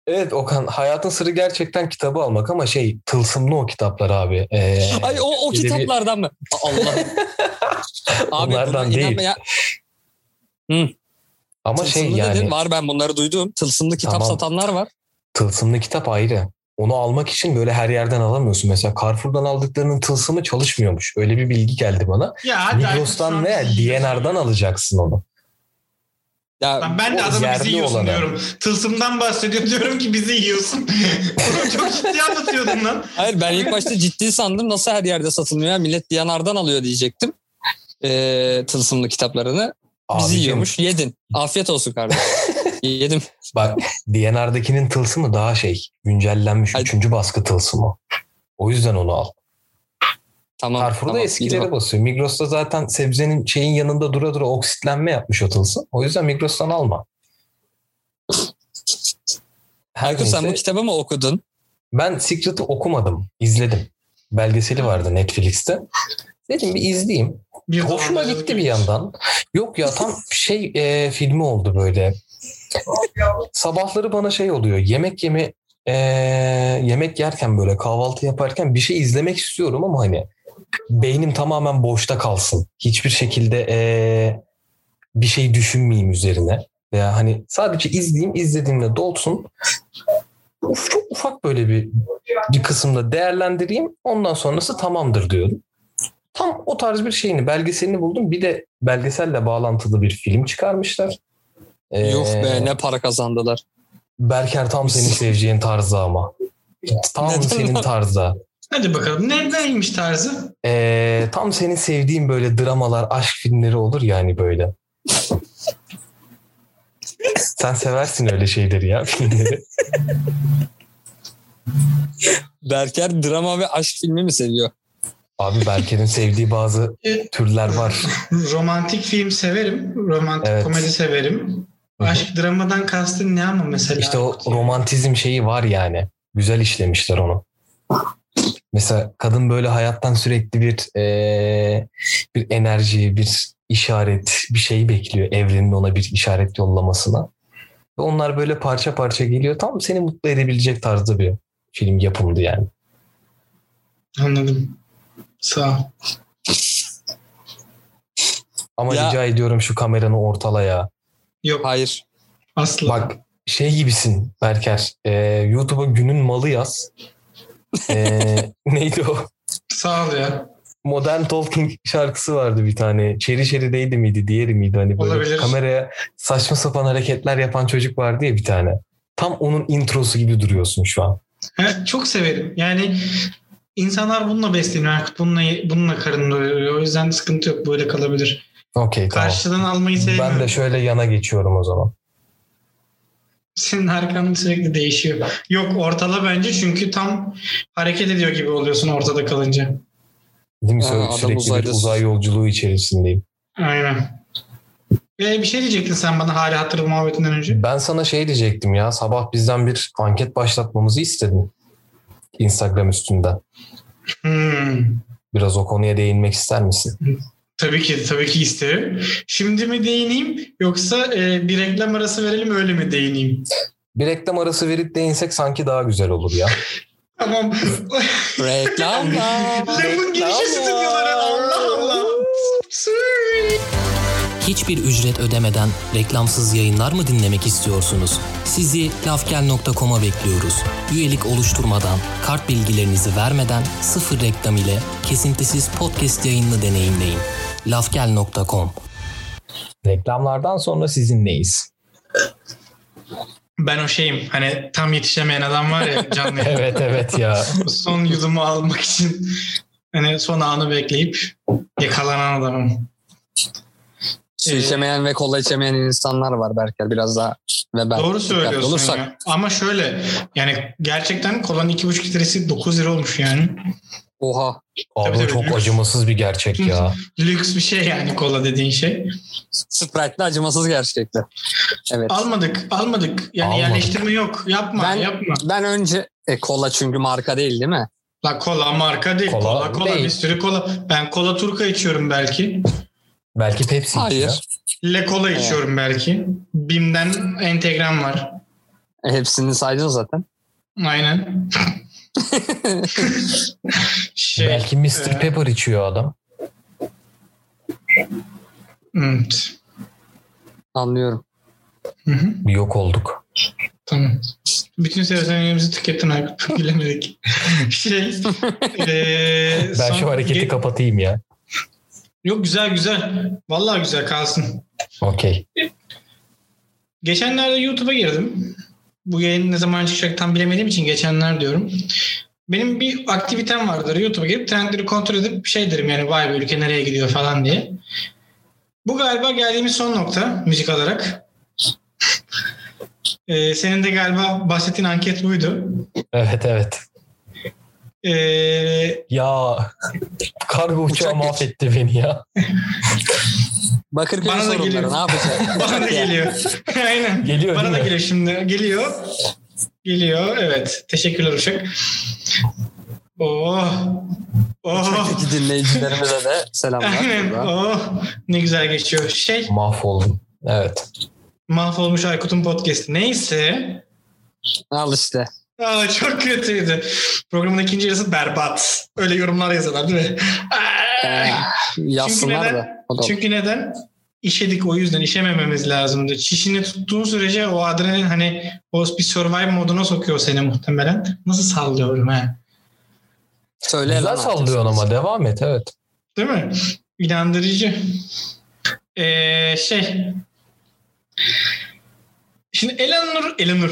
Evet Okan hayatın sırrı gerçekten kitabı almak ama şey tılsımlı o kitaplar abi. Ee, Ay o, o de bir- kitaplardan mı? Allah. Abi Onlardan değil. inanma ya. ama şey Tılsımlı yani dedin, var ben bunları duydum. Tılsımlı kitap Tamam. satanlar var. tılsımlı kitap ayrı. Onu almak için böyle her yerden alamıyorsun. Mesela Carrefour'dan aldıklarının tılsımı çalışmıyormuş. Öyle bir bilgi geldi bana. Ya Migros'tan yiyorsun DNR'dan alacaksın onu. Ya ben de adamı bizi yiyorsun olanı. diyorum. Tılsımdan bahsediyorum diyorum ki bizi yiyorsun. Bunu çok ciddi anlatıyordun lan. hayır ben ilk başta ciddi sandım. Nasıl her yerde satılmıyor ya? Millet Diyanar'dan alıyor diyecektim. Ee, tılsımlı kitaplarını. Bizi Abicim, yiyormuş. Yedin. Afiyet olsun kardeşim. Yedim. Bak DNR'dakinin tılsımı daha şey güncellenmiş. Ay- Üçüncü baskı tılsımı. O yüzden onu al. Tamam. Carrefour'da tamam. eskileri Gidip- basıyor. Migros'ta zaten sebzenin şeyin yanında dura dura oksitlenme yapmış o tılsım. O yüzden Migros'tan alma. Her sen bu kitabı mı okudun? ben Secret'ı okumadım. izledim. Belgeseli vardı Netflix'te. Dedim bir izleyeyim. Bir Hoşuma gitti bir yandan. Yok ya tam şey e, filmi oldu böyle. Sabahları bana şey oluyor. Yemek yeme e, yemek yerken böyle kahvaltı yaparken bir şey izlemek istiyorum ama hani beynim tamamen boşta kalsın. Hiçbir şekilde e, bir şey düşünmeyeyim üzerine. Veya hani sadece izleyeyim izlediğimde dolsun. Uf, çok ufak böyle bir bir kısımda değerlendireyim. Ondan sonrası tamamdır diyorum. Tam o tarz bir şeyini belgeselini buldum. Bir de belgeselle bağlantılı bir film çıkarmışlar. Ee, Yuh be ne para kazandılar. Berker tam senin seveceğin tarzda ama. Tam Neden senin? Ee, tarzda. Hadi bakalım. Ne, neymiş tarzı? Ee, tam senin sevdiğin böyle dramalar, aşk filmleri olur yani böyle. Sen seversin öyle şeyleri ya filmleri. Berker drama ve aşk filmi mi seviyor? Abi Berker'in sevdiği bazı E, türler var. romantik film severim. Romantik Evet. komedi severim. Aşk dramadan kastın ne ama mesela? İşte o romantizm şeyi var yani. Güzel işlemişler onu. Mesela kadın böyle hayattan sürekli bir eee, bir enerji, bir işaret, bir şey bekliyor evrenin ona bir işaret yollamasına. Ve onlar böyle parça parça geliyor. Tam seni mutlu edebilecek tarzda bir film yapımdı yani. Anladım. Sağ ol. Ama Ya- rica ediyorum şu kameranı ortala ya. Yok Hayır. asla. Bak şey gibisin Berker. Eee, YouTube'a günün malı yaz. Eee, neydi o? Sağ ol ya. Modern Talking şarkısı vardı bir tane. Çeri Çeri değdi miydi, diğeri miydi? Hani böyle Olabilir. kameraya saçma sapan hareketler yapan çocuk vardı ya bir tane. Tam onun introsu gibi duruyorsun şu an. He, çok severim. Yani insanlar bununla besleniyor. Artık bununla, bununla karın doyuruyor. O yüzden sıkıntı yok. Böyle kalabilir. Okey tamam. Karşıdan almayı sevmiyorum. Ben de şöyle yana geçiyorum o zaman. Senin arkan sürekli değişiyor. Yok ortala bence çünkü tam hareket ediyor gibi oluyorsun ortada kalınca. Değil mi? Ha, Sürekli bir uzay yolculuğu içerisindeyim. Aynen. Ve bir şey diyecektin sen bana hali hatırı muhabbetinden önce. Ben sana şey diyecektim ya. Sabah bizden bir anket başlatmamızı istedin. Instagram üstünden. Hmm. Biraz o konuya değinmek ister misin? Tabii ki tabii ki isterim. Şimdi mi değineyim yoksa e, bir reklam arası verelim öyle mi değineyim? Bir reklam arası verip değinsek sanki daha güzel olur ya. Tamam. Reklamlar. Lafın girişi stüdyoları Allah Allah. Hiçbir ücret ödemeden reklamsız yayınlar mı dinlemek istiyorsunuz? Sizi lafgel.com'a bekliyoruz. Üyelik oluşturmadan, kart bilgilerinizi vermeden sıfır reklam ile kesintisiz podcast yayınını deneyimleyin. lafgel.com Reklamlardan sonra sizinleyiz. Ben o şeyim hani tam yetişemeyen adam var ya canlı. Evet evet ya. son yudumu almak için hani son anı bekleyip yakalanan adamım. Su içemeyen ve kola içemeyen insanlar var Berker. Biraz daha ve ben Doğru söylüyorsun olursak. ya. Ama şöyle yani gerçekten kolanın 2,5 litresi 9 lira olmuş yani. Oha. Abi Tabii, çok lüks. acımasız bir gerçek ya. Lüks bir şey yani kola dediğin şey. Sprite'le acımasız gerçekten. Evet. Almadık almadık. Yani Almadık. yerleştirme yok. Yapma Ben- yapma. Ben önce e, kola çünkü marka değil değil mi? La kola marka değil. Kola Kola kola, değil. bir sürü kola. Ben kola turka içiyorum belki. Belki Pepsi Hayır. içiyor. Le kola Evet. içiyorum belki. Bim'den entegram var. E, hepsini saydın zaten. Aynen. şey, Belki Mr. e, Pepper içiyor adam. evet. Anlıyorum. Hı hı. Bir yok olduk. Tamam. Bütün seçeneklerimizi tükettin Aykut. Bilemedik. şey. eee, Ben son- şu hareketi ge- kapatayım ya. Yok güzel güzel. Vallahi güzel kalsın. Okey. Geçenlerde YouTube'a girdim. Bu yayın ne zaman çıkacak tam bilemediğim için geçenler diyorum. Benim bir aktivitem vardır. YouTube'a girip trendleri kontrol edip şey derim yani vay be ülke nereye gidiyor falan diye. Bu galiba geldiğimiz son nokta müzik olarak. Ee, senin de galiba bahsettiğin anket buydu. Evet evet. Ee, Ya kargo uçağı mahvetti beni ya. Bakırköy Bana da geliyor. ne yapacak? bana da geliyor. Aynen. Geliyor Bana da geliyor şimdi. Geliyor. Geliyor. Evet. Teşekkürler Uşak. Oh. Oh. Uçaktaki dinleyicilerimize de selamlar. Aynen. Oh. Ne güzel geçiyor. Şey Mahvoldum. Evet. mahvolmuş Aykut'un podcast'i. Neyse. Al işte. Aa, çok kötüydü. Programın ikinci yarısı berbat. Öyle yorumlar yazıyorlar değil mi? Ee, Aa, yazsınlar neden? da. O da olur. Çünkü neden? İşedik o yüzden işemememiz lazımdı. Çişini tuttuğun sürece o adrenalin hani o bir survive moduna sokuyor seni muhtemelen. Nasıl sallıyorum ha? Söyle Güzel sallıyorsun ama devam et evet. Değil mi? İnandırıcı. Ee, şey. Şimdi Elanur, Elanur.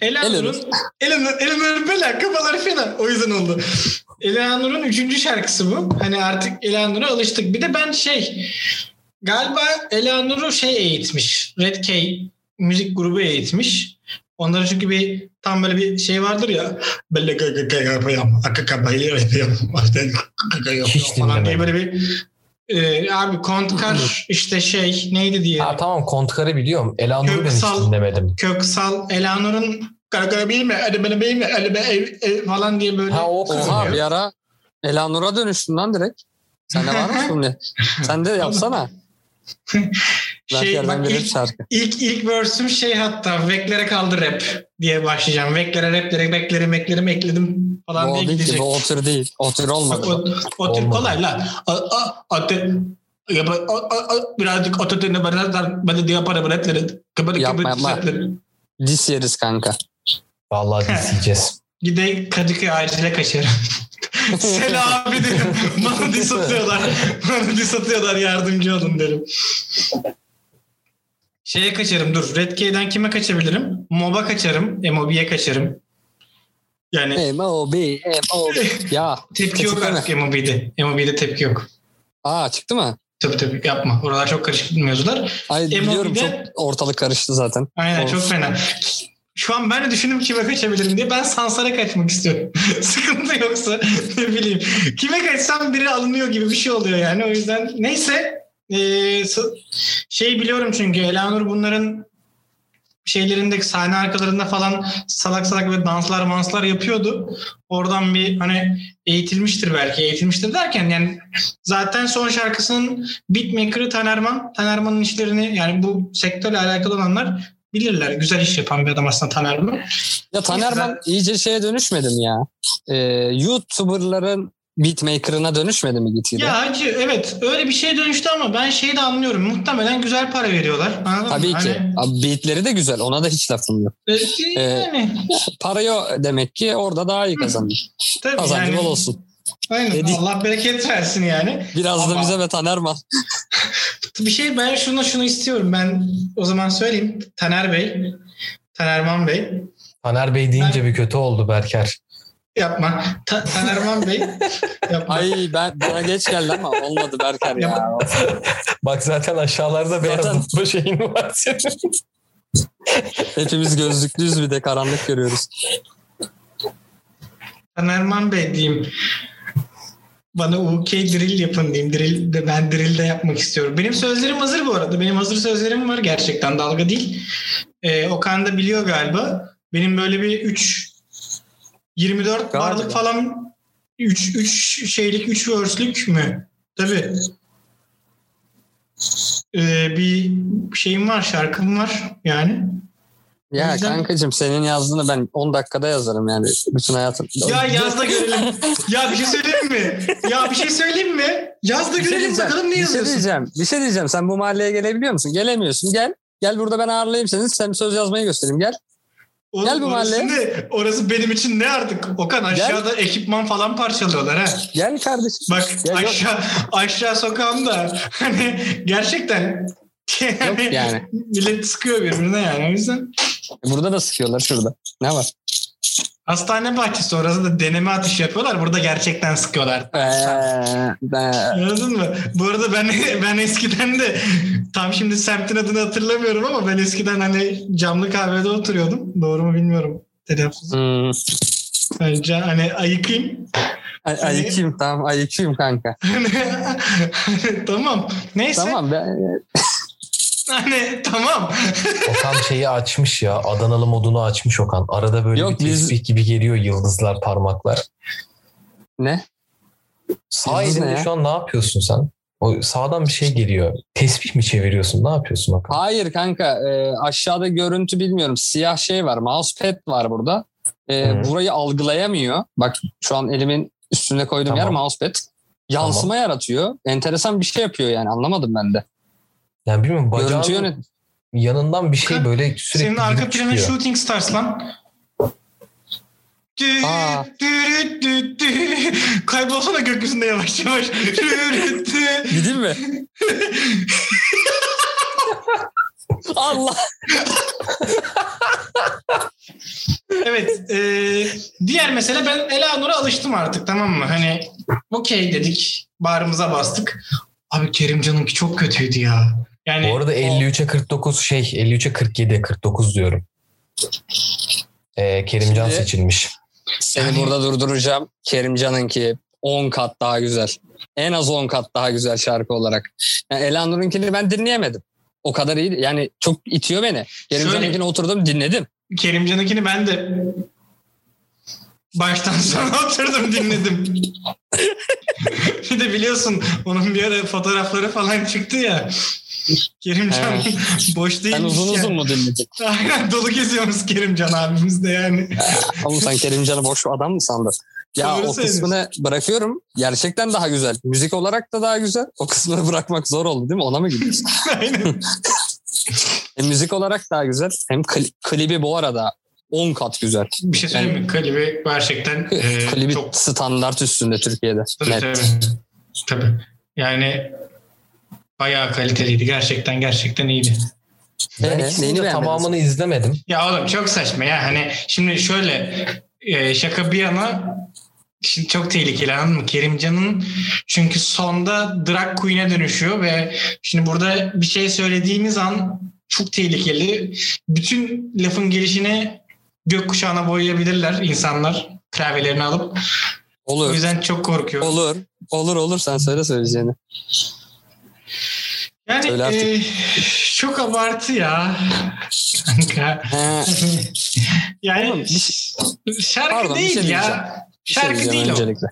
Elanur'un, Elanur, Elanur böyle kafaları fena. O yüzden oldu. Elanur'un üçüncü şarkısı bu. Hani artık Elanur'a alıştık. Bir de ben şey, galiba Elanur'u şey eğitmiş. Red K müzik grubu eğitmiş. Onların çünkü bir tam böyle bir şey vardır ya. Böyle kaka yapıyorum. Kaka bayılıyorum. Hiç falan diye böyle bir e, abi Kontkar işte şey neydi diye. Ha tamam Kontkar'ı biliyorum. Elanur'u ben hiç Köksal- dinlemedim. Köksal Elanur'un kaka bilme hadi bana bilme hadi ben ev, ev falan diye böyle. Ha o kız Oha bir ara Elanur'a dönüştün lan direkt. Sen de var mı şimdi? Sen de yapsana. Şey bak ilk, şarkı. ilk, ilk verse'üm şey hatta Veklere kaldı rap diye başlayacağım. Veklere rapleri bekleri beklerim ekledim Bu falan o diye değil ki, gidecek. bu o tür değil. O tür olmadı. O, o tür kolay lan. A, a, a, te- ya, ba- a, a, a, birazcık ototürüne bana bana diye para bırakları. Kıbırı Yapma, yapma. Dis yeriz kanka. Vallahi dizleyeceğiz. Gideyim Kadıköy acile kaçarım. Selam abi derim. Bana dis atıyorlar. Bana dis atıyorlar yardımcı olun derim. Şeye kaçarım dur. Redkey'den kime kaçabilirim? Mob'a kaçarım. MOB'ye kaçarım. Yani MOB, MOB. ya. tepki yok Kaçırsana. artık MOB'de. MOB'de tepki yok. Aa çıktı mı? Tabii tabii yapma. Oralar çok karışık mevzular. Ay biliyorum MOB'de çok ortalık karıştı zaten. Aynen Of. çok fena. Şu an ben de düşündüm kime kaçabilirim diye. Ben Sansar'a kaçmak istiyorum. Sıkıntı yoksa ne bileyim. Kime kaçsam biri alınıyor gibi bir şey oluyor yani. O yüzden neyse. S- şey biliyorum çünkü Elanur bunların şeylerindeki sahne arkalarında falan salak salak böyle danslar manslar yapıyordu. Oradan bir hani eğitilmiştir belki. Eğitilmiştir derken yani zaten son şarkısının beatmaker'ı Tanerman. Tanerman'ın işlerini yani bu sektörle alakalı olanlar bilirler. Güzel iş yapan bir adam aslında Tanerman. Ya Tanerman iyice şeye dönüşmedi mi ya? Ee, YouTuber'ların beatmaker'ına dönüşmedi mi gitgide? Ya hacı evet öyle bir şeye dönüştü ama ben şeyi de anlıyorum. Muhtemelen güzel para veriyorlar. Anladın Tabii mı? ki. Hani, Abi beatleri de güzel. Ona da hiç lafım yok. e, yani, Parayı demek ki orada daha iyi kazanıyor. tabii Kazancı yani, bol olsun. Aynen. Dedik. Allah bereket versin yani. Biraz da Ama- bize ve Tanerman. Bir şey ben şunu şunu istiyorum. Ben o zaman söyleyeyim. Taner Bey, Tanerman Bey Taner Bey deyince bir kötü oldu Berker. Yapma. Ta- Tanerman Bey yapma. Ay ben bana geç geldi ama olmadı Berker ya. Bak zaten aşağılarda beyaz Zaten- mutlu şeyin var senin. Hepimiz gözlüklüyüz bir de karanlık görüyoruz. Tanerman Bey diyeyim. Bana UK drill yapın diyeyim. Drill de ben drill de yapmak istiyorum. Benim sözlerim hazır bu arada. Benim hazır sözlerim var gerçekten dalga değil. Ee, Okan da biliyor galiba. Benim böyle bir 3 24 Galiba. barlık falan 3 3 şeylik 3 verse'lük mü? Tabii. Ee, bir şeyim var, şarkım var yani. O Ya yüzden- kankacığım senin yazdığını ben 10 dakikada yazarım yani bütün hayatım. Ya yaz da görelim. ya bir şey söyleyeyim mi? Ya bir şey söyleyeyim mi? Yaz da Bir şey görelim diyeceğim, bakalım ne bir şey yazıyorsun. diyeceğim. Bir şey diyeceğim. Sen bu mahalleye gelebiliyor musun? Gelemiyorsun. Gel. Gel burada ben ağırlayayım seni. Sen söz yazmayı göstereyim. Gel. Oğlum, Gel bu orası mahalleye. ne? Orası benim için ne artık? Okan aşağıda ekipman falan parçalıyorlar ha. Gel kardeşim. Bak Ya yok. aşağı aşağı sokağımda hani gerçekten yani, Yok yani. millet sıkıyor birbirine yani o yüzden. Burada da sıkıyorlar şurada. Ne var? Hastane bahçesi orası da deneme atış yapıyorlar. Burada gerçekten sıkıyorlar. Ee, ben- Anladın mı? Bu arada ben ben eskiden de tam şimdi semtin adını hatırlamıyorum ama ben eskiden hani camlı kahvede oturuyordum. Doğru mu bilmiyorum. Telaffuz. Hmm. Önce hani ayıkayım. Ay, ayıkayım tamam ayıkayım kanka. Hani, tamam. Neyse. Tamam ben, Hani tamam. Okan şeyi açmış ya. Adanalı modunu açmış Okan. Arada böyle Yok, bir biz- tesbih gibi geliyor yıldızlar, parmaklar. ne? Sağ Yıldız elinde şu an ne yapıyorsun sen? O sağdan bir şey geliyor. Tesbih mi çeviriyorsun? Ne yapıyorsun Okan? Hayır kanka e, aşağıda görüntü bilmiyorum. Siyah şey var. Mousepad var burada. E, Hı. burayı algılayamıyor. Bak şu an elimin üstüne koyduğum yer Tamam. mousepad. Yansıma yaratıyor. Enteresan bir şey yapıyor yani anlamadım ben de. Yani bilmiyorum bacağın yönet. yanından bir şey böyle sürekli Senin arka planın. Shooting Stars lan. Dü- dü- dü- dü. Kaybolsana gökyüzünde yavaş yavaş. Gideyim mi? Allah. Evet. e, diğer mesele ben Elanur'a alıştım artık tamam mı? Hani okey dedik. Bağrımıza bastık. Abi Kerimcan'ınki çok kötüydü ya. Yani Bu arada o- 53'e 49 şey 53'e 47 49 diyorum. Ee, Kerimcan Şimdi- seçilmiş. Seni Yani- burada durduracağım. Kerimcan'ınki 10 kat daha güzel. En az 10 kat daha güzel şarkı olarak. Yani Elanur'unkini ben dinleyemedim. O kadar iyi. Yani çok itiyor beni. Kerimcan'ınkini oturdum dinledim. Kerimcan'ınkini ben de baştan sona oturdum dinledim. bir de biliyorsun onun bir ara fotoğrafları falan çıktı ya. Kerimcan boş değilmiş. Sen uzun yani. uzun mu dinledin? Aynen dolu geziyoruz Kerimcan abimiz de yani. Ama sen Kerimcan'ı boş adam mı sandın? Ya Doğru o kısmını bırakıyorum. Gerçekten daha güzel. Müzik olarak da daha güzel. O kısmını bırakmak zor oldu değil mi? Ona mı gidiyorsun? Aynen. Hem müzik olarak daha güzel. Hem kli- klibi bu arada 10 kat güzel. Bir şey söyleyeyim mi? Klibi gerçekten e, klibi çok standart üstünde Türkiye'de. tabii, Net. tabii. Tabii. Yani bayağı kaliteliydi. Gerçekten gerçekten iyiydi. Ben de beğenmedin? tamamını izlemedim. Ya oğlum çok saçma ya. Hani şimdi şöyle e, şaka bir yana şimdi çok tehlikeli anladın mı? Kerimcan'ın çünkü sonda drag queen'e dönüşüyor ve şimdi burada bir şey söylediğimiz an çok tehlikeli. Bütün lafın gelişini gökkuşağına boyayabilirler insanlar klavyelerini alıp. O Olur. yüzden çok korkuyorum. Olur. Olur olur sen söyle söyleyeceğini. Yani Söyle artık. e, çok abartı ya. Kanka. Yani Oğlum, bir şarkı Pardon, değil şey ya. şey Şarkı diyeceğim değil o. öncelikle.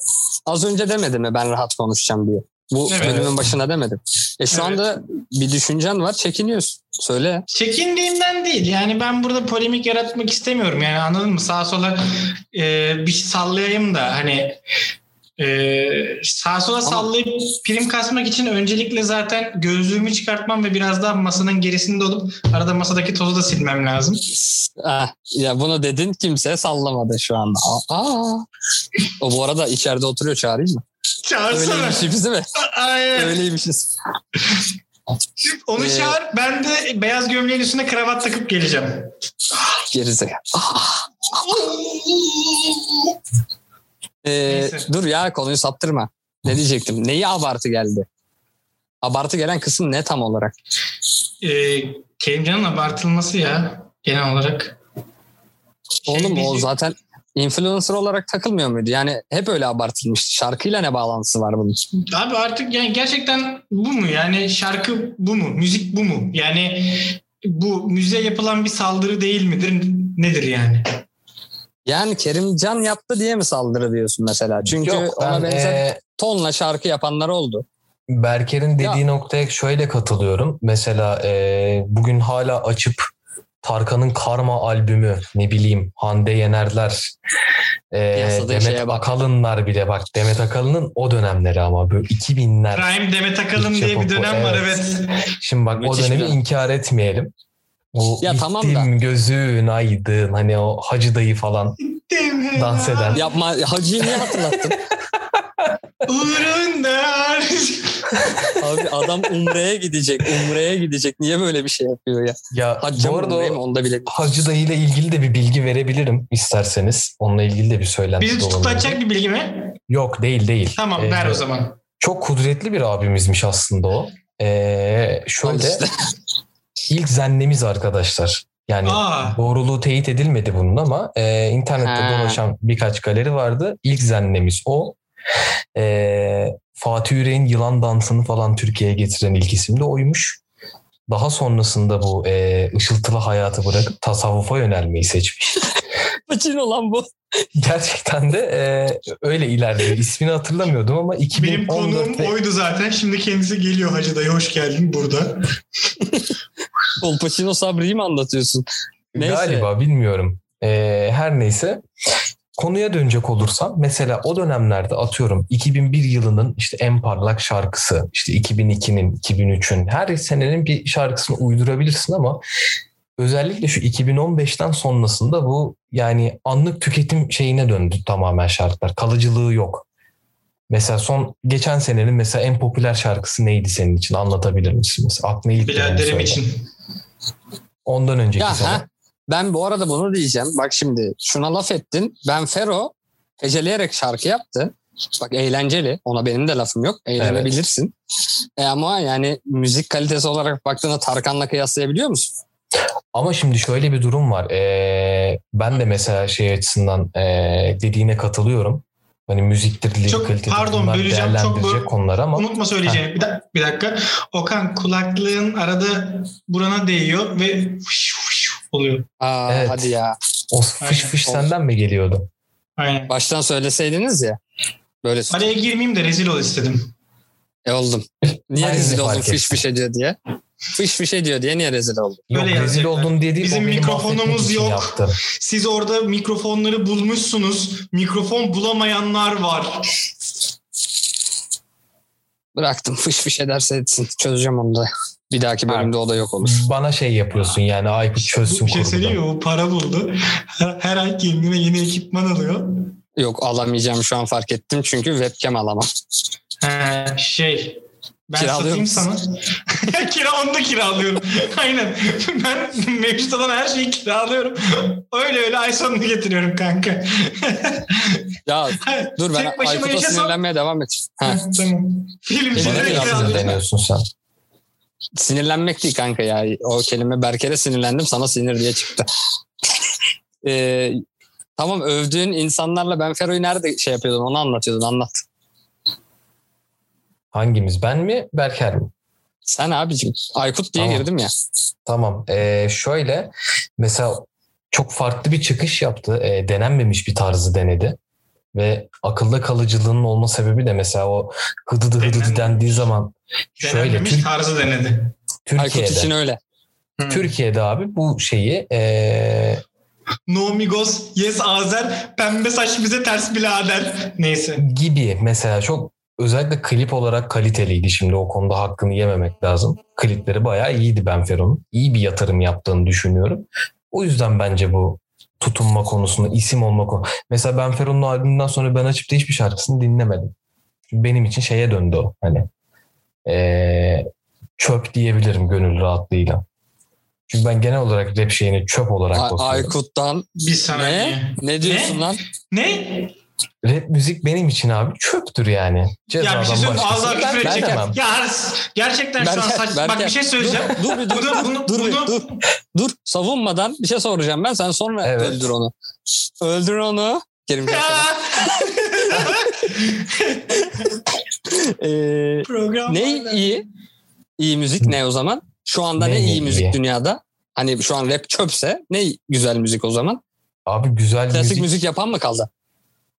Az önce demedim mi ben rahat konuşacağım diye. Bu Evet. bölümün başına demedim. E şu Evet. anda bir düşüncen var çekiniyorsun. Söyle. Çekindiğimden değil. Yani ben burada polemik yaratmak istemiyorum. Yani anladın mı? Sağa sola e, bir şey sallayayım da hani e, sağa sola sallayıp prim kasmak için öncelikle zaten gözlüğümü çıkartmam ve biraz daha masanın gerisinde olup arada masadaki tozu da silmem lazım. Ah, ya bunu dedin kimse sallamadı şu anda. Aa. O bu arada içeride oturuyor çağırayım mı? Çağırsana. Öyleymişiz değil mi? Aynen. Öyleymişiz. Onu Ee, çağır. Ben de beyaz gömleğin üstüne kravat takıp geleceğim. Gerizekalı. Ee, Neyse. dur ya konuyu saptırma. Ne diyecektim? Neyi abartı geldi? Abartı gelen kısım ne tam olarak? Ee, Kerimcan'ın abartılması ya genel olarak. Şey Oğlum o diyecek- zaten influencer olarak takılmıyor muydu? Yani hep öyle abartılmış. Şarkıyla ne bağlantısı var bunun? Abi artık yani gerçekten bu mu? Yani şarkı bu mu? Müzik bu mu? Yani bu müziğe yapılan bir saldırı değil midir? Nedir yani? Yani Kerimcan yaptı diye mi saldırı diyorsun mesela? Çünkü Yok ona ben benzer e, tonla şarkı yapanlar oldu. Berker'in dediği Ya. noktaya şöyle katılıyorum. Mesela e, bugün hala açıp Tarkan'ın Karma albümü ne bileyim Hande Yenerler e, Demet. Akalınlar bile bak Demet Akalın'ın o dönemleri ama böyle 2000'ler. Prime Demet Akalın diye bir dönem var evet. evet. Şimdi bak Müthiş o dönemi inkar etmeyelim. O Ya tamam da. gözün aydın hani o Hacı dayı falan dans eden. Yapma Hacı'yı niye hatırlattın? Uğrunda. Abi adam Umre'ye gidecek. Umre'ye gidecek. Niye böyle bir şey yapıyor ya? Ya Hacca bu arada Umre'ye mi? o Onu da bile. Hacı dayı ile ilgili de bir bilgi verebilirim isterseniz. Onunla ilgili de bir söylenti Bizi tutuklatacak bir bilgi mi? Yok değil değil. Tamam Ee, ver o zaman. Çok kudretli bir abimizmiş aslında o. Ee, şöyle işte. İlk zennemiz arkadaşlar. Yani Aa. doğruluğu teyit edilmedi bunun ama e, internette Ha. dolaşan birkaç galeri vardı. İlk zennemiz o. Ee, Fatih Yüreğin Yılan Dansı'nı falan Türkiye'ye getiren ilk isim de oymuş. Daha sonrasında bu e, ışıltılı hayatı bırakıp tasavvufa yönelmeyi seçmiş. Pacino lan bu. Gerçekten de e, öyle ilerliyor. İsmini hatırlamıyordum ama 2014 Benim konuğum ve- oydu zaten. Şimdi kendisi geliyor Hacı dayı hoş geldin burada. Ol Pacino Sabri'yi mi anlatıyorsun? Neyse. Galiba bilmiyorum. Ee, her neyse konuya dönecek olursam mesela o dönemlerde atıyorum 2001 yılının işte en parlak şarkısı işte 2002'nin 2003'ün her senenin bir şarkısını uydurabilirsin ama özellikle şu 2015'ten sonrasında bu yani anlık tüketim şeyine döndü tamamen şarkılar. Kalıcılığı yok. Mesela son geçen senenin mesela en popüler şarkısı neydi senin için anlatabilir misin? Mesela aklına ilk söyle. için. Ondan önceki Ya sene. ha, ben bu arada bunu diyeceğim. Bak şimdi şuna laf ettin. Ben Fero heceleyerek şarkı yaptı. Bak eğlenceli. Ona benim de lafım yok. Eğlenebilirsin. E ama yani müzik kalitesi olarak baktığında Tarkan'la kıyaslayabiliyor musun? Ama şimdi şöyle bir durum var. Ee, ben de mesela şey açısından ee, dediğine katılıyorum. Hani müziktir, Çok kalitedir pardon, bunlar böleceğim. Çok konular ama Unutma söyleyeceğimi. Bir, dak- bir dakika. Okan kulaklığın arada burana değiyor ve fış fış oluyor. Aa, Evet. hadi ya. o fış Aynen, fış olsun. senden mi geliyordu? Aynen. Baştan söyleseydiniz ya. Böyle Araya girmeyeyim de rezil ol istedim. e, oldum. Niye de rezil oldun fış fış ediyor diye? Fış fış ediyor diye niye rezil oldun? Yok Öyle rezil oldun diye değil. Bizim mikrofonumuz yok. Yaptı. Siz orada mikrofonları bulmuşsunuz. Mikrofon bulamayanlar var. Bıraktım fış fış ederse etsin. Çözeceğim onu da. Bir dahaki bölümde o da yok olur. Bana şey yapıyorsun yani Aykut çözsün Bir şey söyleyeyim mi? O para buldu. Her, her ay kendine yeni ekipman alıyor. Yok alamayacağım şu an fark ettim çünkü webcam alamam. He, şey ben satayım sana. Kira onu da kiralıyorum. Aynen. Ben mevcut olan her şeyi kiralıyorum. Öyle öyle ay sonunu getiriyorum kanka. Ya dur ben Aykut'a yaşasam- sinirlenmeye devam et. Ha, tamam. Film Bana Bana ne direkt yaptın yaptığını kiralıyorum. deniyorsun sen. sinirlenmek değil kanka ya. O kelime Berker'e sinirlendim sana sinir diye çıktı. Ee, tamam övdüğün insanlarla ben Fero'yu nerede şey yapıyordun onu anlatıyordun anlat. Hangimiz ben mi Berker mi? Sen abicim Aykut diye Tamam. girdim ya. Tamam. Ee, şöyle mesela çok farklı bir çıkış yaptı. Ee, denenmemiş bir tarzı denedi. Ve akılda kalıcılığının olma sebebi de mesela o hıdıdı hıdıdı dendiği zaman şöyle Denenmemiş Tür- tarzı denedi. Aykut için Türkiye'de öyle. Hı. Türkiye'de abi bu şeyi ee, No Migos, Yes Azer, pembe saç bize ters birader. Neyse. gibi mesela çok özellikle klip olarak kaliteliydi. Şimdi o konuda hakkını yememek lazım. Klipleri bayağı iyiydi Benfero'nun. İyi bir yatırım yaptığını düşünüyorum. O yüzden bence bu tutunma konusunda isim olma konu. Mesela Benfero'nun albümünden sonra ben açıp da hiçbir şarkısını dinlemedim. Çünkü benim için şeye döndü o. Hani ee, çöp diyebilirim gönül rahatlığıyla. Çünkü ben genel olarak rap şeyini çöp olarak A- bakıyorum. Aykut'tan Bir saniye. ne? Ne diyorsun Ne? lan? Ne? Rap müzik benim için abi çöptür yani. Ya bir şey Cezadan söyleyeyim ağzına Ben küfür edecek. Ya gerçekten şu an saç... Bak Berker. bir şey söyleyeceğim. Dur bir dur. Bunu, bunu, dur, bunu, dur. Dur. Savunmadan bir şey soracağım ben. Sen sonra Evet. öldür onu. Öldür onu. Kerim. Ee, Program ne iyi? İyi müzik ne o zaman? Şu anda ne, Ne iyi iyi? müzik dünyada? Hani şu an rap çöpse ne güzel müzik o zaman? Abi güzel Klasik müzik. müzik, yapan mı kaldı?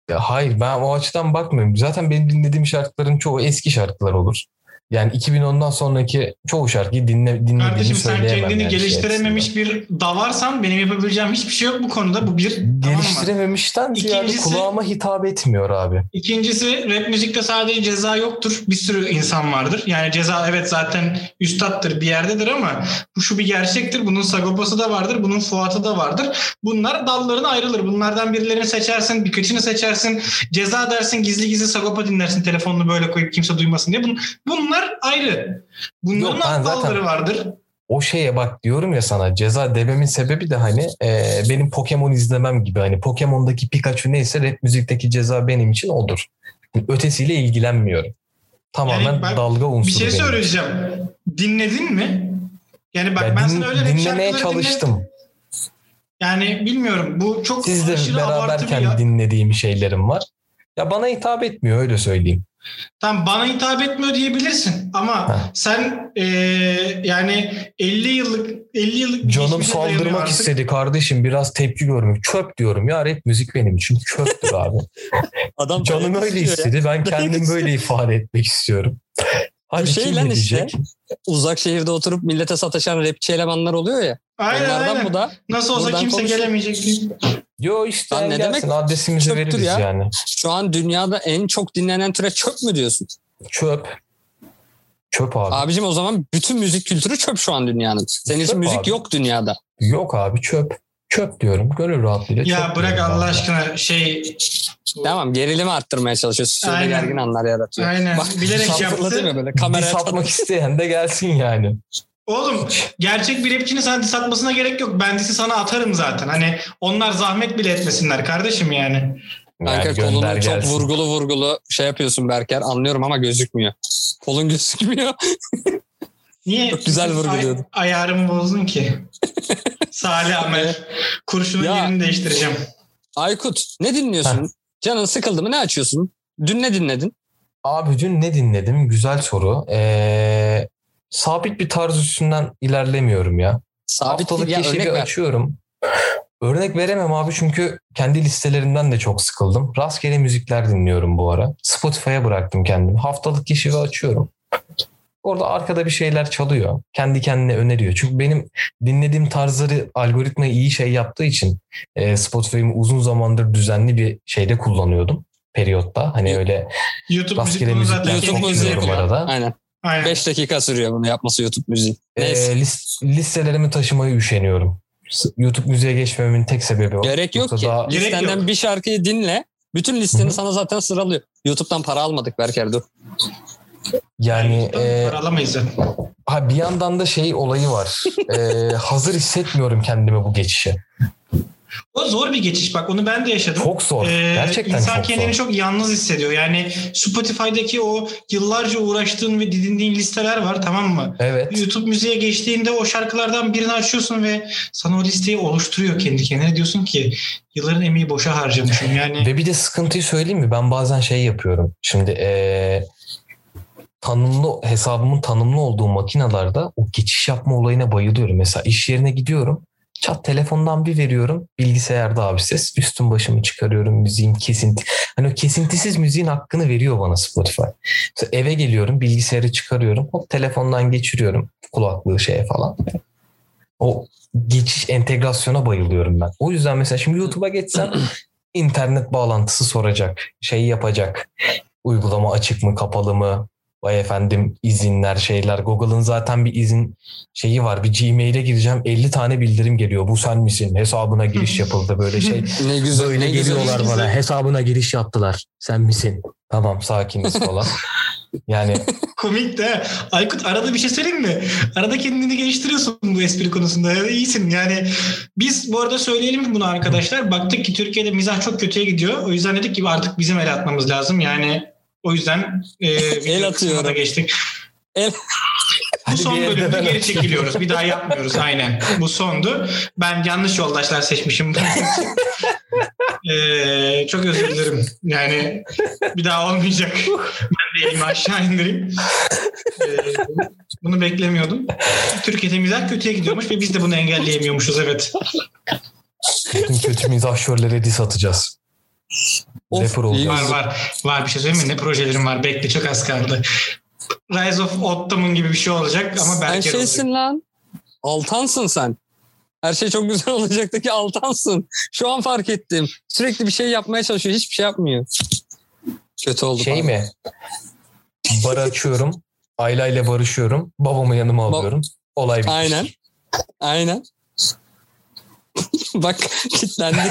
Ya hayır ben o açıdan bakmıyorum. Zaten benim dinlediğim şarkıların çoğu eski şarkılar olur. Yani 2010'dan sonraki çoğu şarkıyı dinle, dinlediğimi Kardeşim sen söyleyemem. kendini yani şey geliştirememiş bir davarsan benim yapabileceğim hiçbir şey yok bu konuda. Bu bir. açısından. Tamam? Geliştirememişten ziyade kulağıma hitap etmiyor abi. İkincisi rap müzikte sadece ceza yoktur. Bir sürü insan vardır. Yani ceza evet zaten üstattır bir yerdedir ama bu şu bir gerçektir. Bunun Sagopa'sı da vardır. Bunun Fuat'ı da vardır. Bunlar dallarına ayrılır. Bunlardan birilerini seçersin. Birkaçını seçersin. Ceza dersin gizli gizli Sagopa dinlersin. Telefonunu böyle koyup kimse duymasın diye. Bun- bunlar ayrı. Bunların Yok, dalları vardır. O şeye bak diyorum ya sana ceza dememin sebebi de hani e, benim Pokemon izlemem gibi. Hani Pokemon'daki Pikachu neyse rap müzikteki ceza benim için odur. Ötesiyle ilgilenmiyorum. Tamamen Yani ben dalga unsuru. Bir şey benim. söyleyeceğim. Dinledin mi? Yani bak Ya ben din- sana öyle dinlemeye çalıştım. Yani bilmiyorum. Bu çok Siz de beraberken dinlediğim şeylerim var. Ya bana hitap etmiyor öyle söyleyeyim. Tamam bana hitap etmiyor diyebilirsin ama Ha. sen eee, yani 50 yıllık 50 yıllık Canım saldırmak artık. istedi kardeşim biraz tepki görmek. Çöp diyorum ya rap müzik benim için çöptür abi. Adam Canım öyle istiyor ya. istedi ben kendim böyle ifade etmek istiyorum. Hadi şey lan işte. Uzak şehirde oturup millete sataşan rapçi elemanlar oluyor ya. Aynen Onlardan aynen. bu da Nasıl olsa kimse konuşuyor. gelemeyecek. Yo işte Lan ne gelsin demek? adresimizi Çöptür veririz ya. yani. şu an dünyada en çok dinlenen türe çöp mü diyorsun? Çöp. Çöp abi. Abicim o zaman bütün müzik kültürü çöp şu an dünyanın. Senin için Çöp müzik abi. yok dünyada. Yok abi çöp. Çöp diyorum. Gönül rahatlığıyla Ya çöp bırak Allah abi. aşkına şey Tamam gerilimi arttırmaya çalışıyorsun. Aynen. gergin anlar yaratıyor. Aynen. Bilerek sapla yaptı. değil mi böyle Diss kameraya atmak isteyen de gelsin yani. Oğlum gerçek bir rapçinin sana diss atmasına gerek yok. Ben disi sana atarım zaten. Hani onlar zahmet bile etmesinler kardeşim yani. Kanka Yani kolunu çok vurgulu vurgulu şey yapıyorsun Berker. Anlıyorum ama gözükmüyor. Kolun gözükmüyor. Niye Çok güzel vurguluyordun. Ay- ayarımı bozdun ki? Salih Amer. Kurşunun Ya. yerini değiştireceğim. Aykut ne dinliyorsun? Canın sıkıldı mı ne açıyorsun? Dün ne dinledin? Abi dün ne dinledim? Güzel soru. Ee, sabit bir tarz üstünden ilerlemiyorum ya. Sabit Haftalık ya örnek keşifi açıyorum. Örnek veremem abi çünkü kendi listelerimden de çok sıkıldım. Rastgele müzikler dinliyorum bu ara. Spotify'a bıraktım kendimi. Haftalık keşifi açıyorum. Orada arkada bir şeyler çalıyor. Kendi kendine öneriyor. Çünkü benim dinlediğim tarzları algoritma iyi şey yaptığı için e, Spotify'ımı uzun zamandır düzenli bir şeyde kullanıyordum. Periyotta. Hani öyle YouTube müzik rastgele müzikler YouTube çok dinliyorum arada. Aynen. Aynen. 5 dakika sürüyor bunu yapması YouTube müziği. Neyse. E, lis- listelerimi taşımayı üşeniyorum. YouTube müziğe geçmememin tek sebebi o. Gerek yok Yoksa ki. daha- Gerek Listenden yok. bir şarkıyı dinle. Bütün listeni Hı hı. sana zaten sıralıyor. YouTube'dan para almadık Berker dur. yani e, para alamayız zaten. ha bir yandan da şey olayı var. E, hazır hissetmiyorum kendimi bu geçişe. O zor bir geçiş bak onu ben de yaşadım. Çok zor. Ee, Gerçekten insan çok kendini zor. çok yalnız hissediyor. Yani Spotify'daki o yıllarca uğraştığın ve didindiğin listeler var tamam mı? Evet. YouTube müziğe geçtiğinde o şarkılardan birini açıyorsun ve sana o listeyi oluşturuyor kendi kendine. Diyorsun ki yılların emeği boşa harcamışım. Yani Ve bir de sıkıntıyı söyleyeyim mi? Ben bazen şey yapıyorum. Şimdi e, tanımlı hesabımın tanımlı olduğu makinalarda o geçiş yapma olayına bayılıyorum. Mesela iş yerine gidiyorum. Çat telefondan bir veriyorum. Bilgisayarda abi ses. Üstüm başımı çıkarıyorum. Müziğin kesinti. Hani o kesintisiz müziğin hakkını veriyor bana Spotify. Mesela eve geliyorum. Bilgisayarı çıkarıyorum. Hop telefondan geçiriyorum. Kulaklığı şeye falan. O geçiş entegrasyona bayılıyorum ben. O yüzden mesela şimdi YouTube'a geçsem internet bağlantısı soracak. Şey yapacak. Uygulama açık mı kapalı mı? Vay efendim izinler şeyler. Google'ın zaten bir izin şeyi var. Bir Gmail'e gireceğim 50 tane bildirim geliyor. Bu sen misin? Hesabına giriş yapıldı böyle şey. Ne güzel. Böyle ne güzel. geliyorlar güzel. bana. Hesabına giriş yaptılar. Sen misin? Tamam sakiniz falan. yani komik de Aykut arada bir şey söyleyeyim mi? Arada kendini geliştiriyorsun bu espri konusunda. Ya, iyisin yani. Biz bu arada söyleyelim bunu arkadaşlar. Baktık ki Türkiye'de mizah çok kötüye gidiyor. O yüzden dedik ki artık bizim el atmamız lazım. Yani o yüzden e, video kısmına atıyorum. da geçtik. El- Bu son bölümde geri çekiliyoruz. Bir daha yapmıyoruz aynen. Bu sondu. Ben yanlış yoldaşlar seçmişim. Ee, çok özür dilerim. Yani bir daha olmayacak. Ben de elimi aşağı indireyim. Ee, bunu beklemiyordum. Türkiye'de mizah kötüye gidiyormuş ve biz de bunu engelleyemiyormuşuz evet. bütün kötü mizahşörlere diss atacağız. Of, Rapper olacağız. Var var. Var bir şey söyleyeyim mi? Ne projelerim var. Bekle çok az kaldı. Rise of Ottoman gibi bir şey olacak ama Sen belki şeysin lan. Altansın sen. Her şey çok güzel olacaktı ki altansın. Şu an fark ettim. Sürekli bir şey yapmaya çalışıyor. Hiçbir şey yapmıyor. Kötü oldu. Şey pardon. mi? Barı açıyorum. Ayla ile barışıyorum. Babamı yanıma alıyorum. Olay bitmiş. Aynen. Aynen. Bak kilitlendi.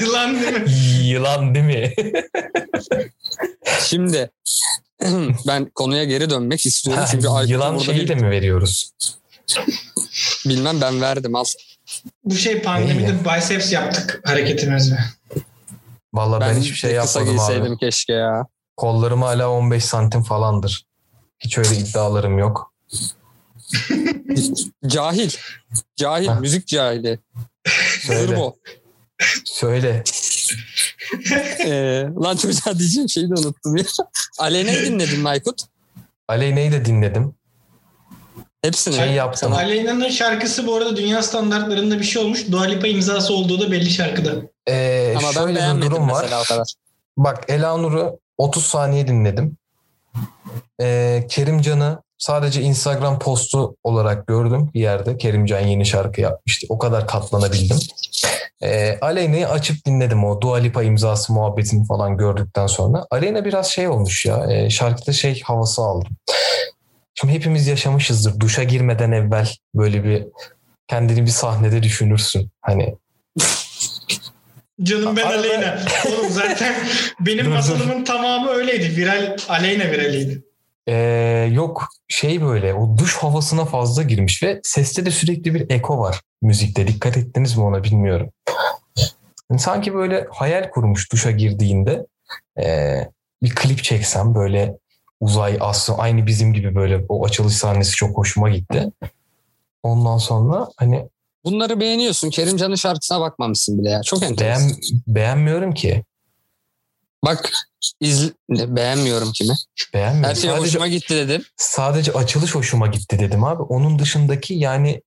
Yılan değil mi? Yılan değil mi? Şimdi ben konuya geri dönmek istiyorum. Ha, Çünkü yılan şeyi de mi veriyoruz? bilmem ben verdim al. Bu şey pandemide biceps yaptık hareketimizi. Vallahi ben, Ben, hiçbir şey yapmadım abi. keşke ya. Kollarım hala 15 santim falandır. Hiç öyle iddialarım yok. Cahil. Cahil. Heh. Müzik cahili. Söyle. Turbo. Söyle. Ee, lan çocuğa diyeceğim şeyi de unuttum ya. Aleyna'yı dinledin mi Aykut? Aleyna'yı de dinledim. Hepsini. Şey yaptım. Aleyna'nın şarkısı bu arada dünya standartlarında bir şey olmuş. Dua Lipa imzası olduğu da belli şarkıda. Ee, Ama ben şöyle bir beğenmedim durum var. mesela o kadar. Bak Elanur'u 30 saniye dinledim. Ee, Kerimcan'ı sadece Instagram postu olarak gördüm bir yerde. Kerimcan yeni şarkı yapmıştı. O kadar katlanabildim. Ee, Aleyna'yı açıp dinledim o Dua Lipa imzası muhabbetini falan gördükten sonra. Aleyna biraz şey olmuş ya. E, şarkıda şey havası aldım. Şimdi hepimiz yaşamışızdır. Duşa girmeden evvel böyle bir kendini bir sahnede düşünürsün. Hani Canım ben Arada- Aleyna. Oğlum zaten benim masalımın tamamı öyleydi. Viral Aleyna viraliydi. Ee, yok şey böyle o duş havasına fazla girmiş ve seste de sürekli bir eko var müzikte. Dikkat ettiniz mi ona bilmiyorum. Yani sanki böyle hayal kurmuş duşa girdiğinde ee, bir klip çeksem böyle uzay aslı aynı bizim gibi böyle o açılış sahnesi çok hoşuma gitti. Ondan sonra hani Bunları beğeniyorsun. Kerimcan'ın şarkısına bakmamışsın bile ya. Çok enteresan. beğen, beğenmiyorum ki. Bak izle, beğenmiyorum kimi. Beğenmiyorum. Her şey sadece, hoşuma gitti dedim. sadece açılış hoşuma gitti dedim abi. Onun dışındaki yani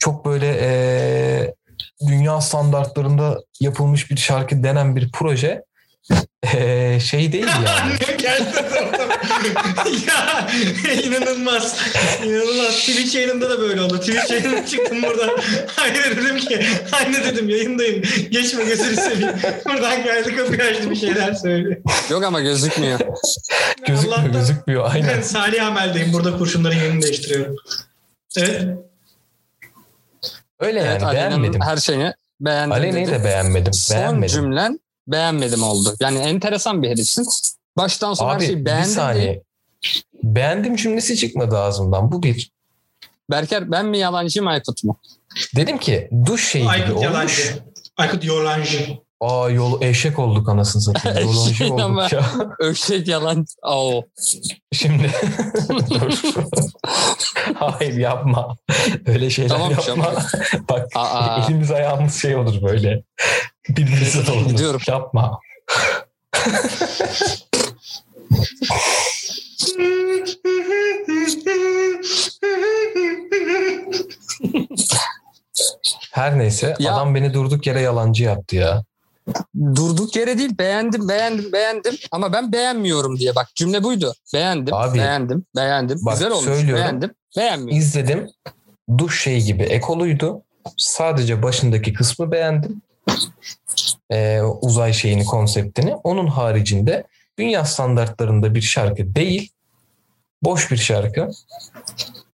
çok böyle eee, dünya standartlarında yapılmış bir şarkı denen bir proje eee, şey değil yani. Geldi ortama. ya inanılmaz. İnanılmaz. Twitch yayınında da böyle oldu. Twitch yayınına çıktım buradan. Aynı dedim ki anne dedim yayındayım. Geçme gözünü seveyim. Buradan geldi kapıyı açtı bir şeyler söylüyor. Yok ama gözükmüyor. Gözükmüyor Allah'tan gözükmüyor aynen. Ben Salih Amel'deyim. Burada kurşunların yerini değiştiriyorum. Evet. Öyle yani evet, beğenmedim. her şeyini beğendim Aleyna'yı dedi. da beğenmedim. Son beğenmedim. cümlen beğenmedim oldu. Yani enteresan bir herifsin. Baştan sona her şeyi bir beğendim saniye. değil. Beğendim cümlesi çıkmadı ağzımdan. Bu bir. Berker ben mi yalancıyım Aykut mu? Dedim ki duş şeyi gibi Aykut olmuş. Yalancı. Aykut Yolancı. Aa yol eşek olduk anasını satayım. Yolancı Eşek olduk ya. Ökşek yalan. Oo. Şimdi dur. Hayır yapma. Öyle şeyler Tamam, yapma. Bak Aa. elimiz ayağımız şey olur böyle. Birbirimize dolanır. Gidiyorum. Yapma. Her neyse Ya- adam beni durduk yere yalancı yaptı ya. Durduk yere değil beğendim beğendim beğendim ama ben beğenmiyorum diye bak cümle buydu. Beğendim Abi, beğendim beğendim bak, güzel olmuş beğendim beğenmiyorum. İzledim. Duş şeyi gibi ekoluydu. Sadece başındaki kısmı beğendim. Ee, uzay şeyini konseptini. Onun haricinde dünya standartlarında bir şarkı değil. Boş bir şarkı.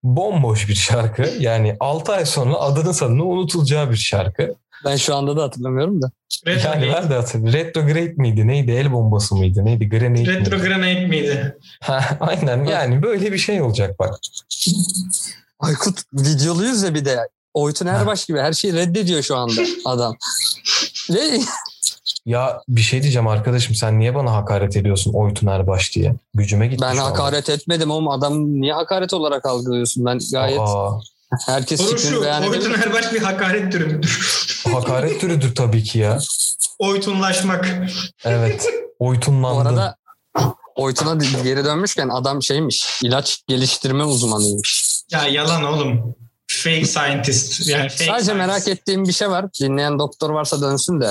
Bomboş bir şarkı. Yani 6 ay sonra adının sanını unutulacağı bir şarkı. Ben şu anda da hatırlamıyorum da. Retro, Yani ben de hatırlıyorum. Retrograde miydi? Neydi? El bombası mıydı? Neydi? Grenade Retro miydi? Granite miydi? Ha, Aynen yani böyle bir şey olacak bak. Aykut videoluyuz ya bir de. Oytun Erbaş gibi her şeyi reddediyor şu anda adam. Ve Ya bir şey diyeceğim arkadaşım sen niye bana hakaret ediyorsun Oytun Erbaş diye? Gücüme gitti ben şu anda. hakaret etmedim oğlum adam niye hakaret olarak algılıyorsun? Ben gayet Aa, herkes Soru şu. beyan Oytun. Erbaş bir hakaret türüdür. hakaret türüdür tabii ki ya. Oytunlaşmak. Evet. Bu Oytunlandım. arada Oytun'a geri dönmüşken adam şeymiş ilaç geliştirme uzmanıymış. Ya yalan oğlum. Fake scientist. Yani fake Sadece scientist. merak ettiğim bir şey var. Dinleyen doktor varsa dönsün de.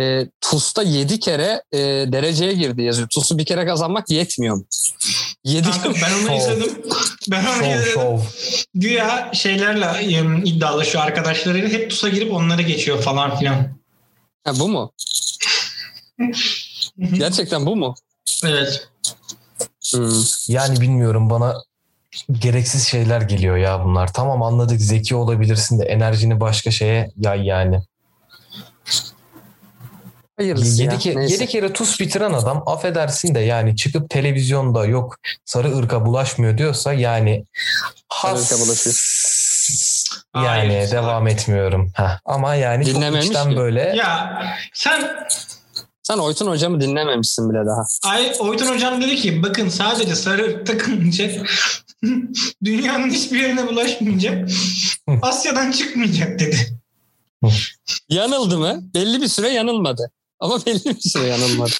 E, TUS'ta 7 kere e, dereceye girdi yazıyor. TUS'u bir kere kazanmak yetmiyor mu? 7 Kanka ben onu izledim. Ben onu Şov şov. Güya şeylerle iddialaşıyor arkadaşlarıyla. Hep TUS'a girip onlara geçiyor falan filan. Ha, bu mu? Gerçekten bu mu? Evet. Hmm. Yani bilmiyorum bana gereksiz şeyler geliyor ya bunlar. Tamam anladık zeki olabilirsin de enerjini başka şeye yay yani. Hayırlısı ya. Yedi, ke- Neyse. yedi kere tuz bitiren adam affedersin de yani çıkıp televizyonda yok sarı ırka bulaşmıyor diyorsa yani Sarı ırka bulaşıyor. yani Hayır. devam etmiyorum. Heh. Ama yani çok Dinlememiş ki. böyle Ya sen Sen Oytun hocamı dinlememişsin bile daha. Ay, Oytun hocam dedi ki bakın sadece sarı takılınca dünyanın hiçbir yerine bulaşmayacak. Asya'dan çıkmayacak dedi. Yanıldı mı? Belli bir süre yanılmadı. Ama belli bir süre yanılmadı.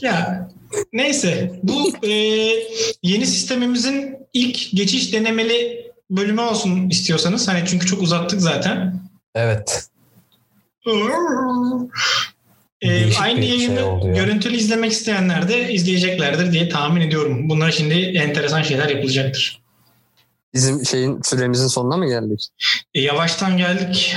Ya neyse bu e, yeni sistemimizin ilk geçiş denemeli bölümü olsun istiyorsanız. Hani çünkü çok uzattık zaten. evet E, Değişik aynı şey yayını ya. görüntülü izlemek isteyenler de izleyeceklerdir diye tahmin ediyorum. Bunlar şimdi enteresan şeyler yapılacaktır. Bizim şeyin süremizin sonuna mı geldik? E, yavaştan geldik.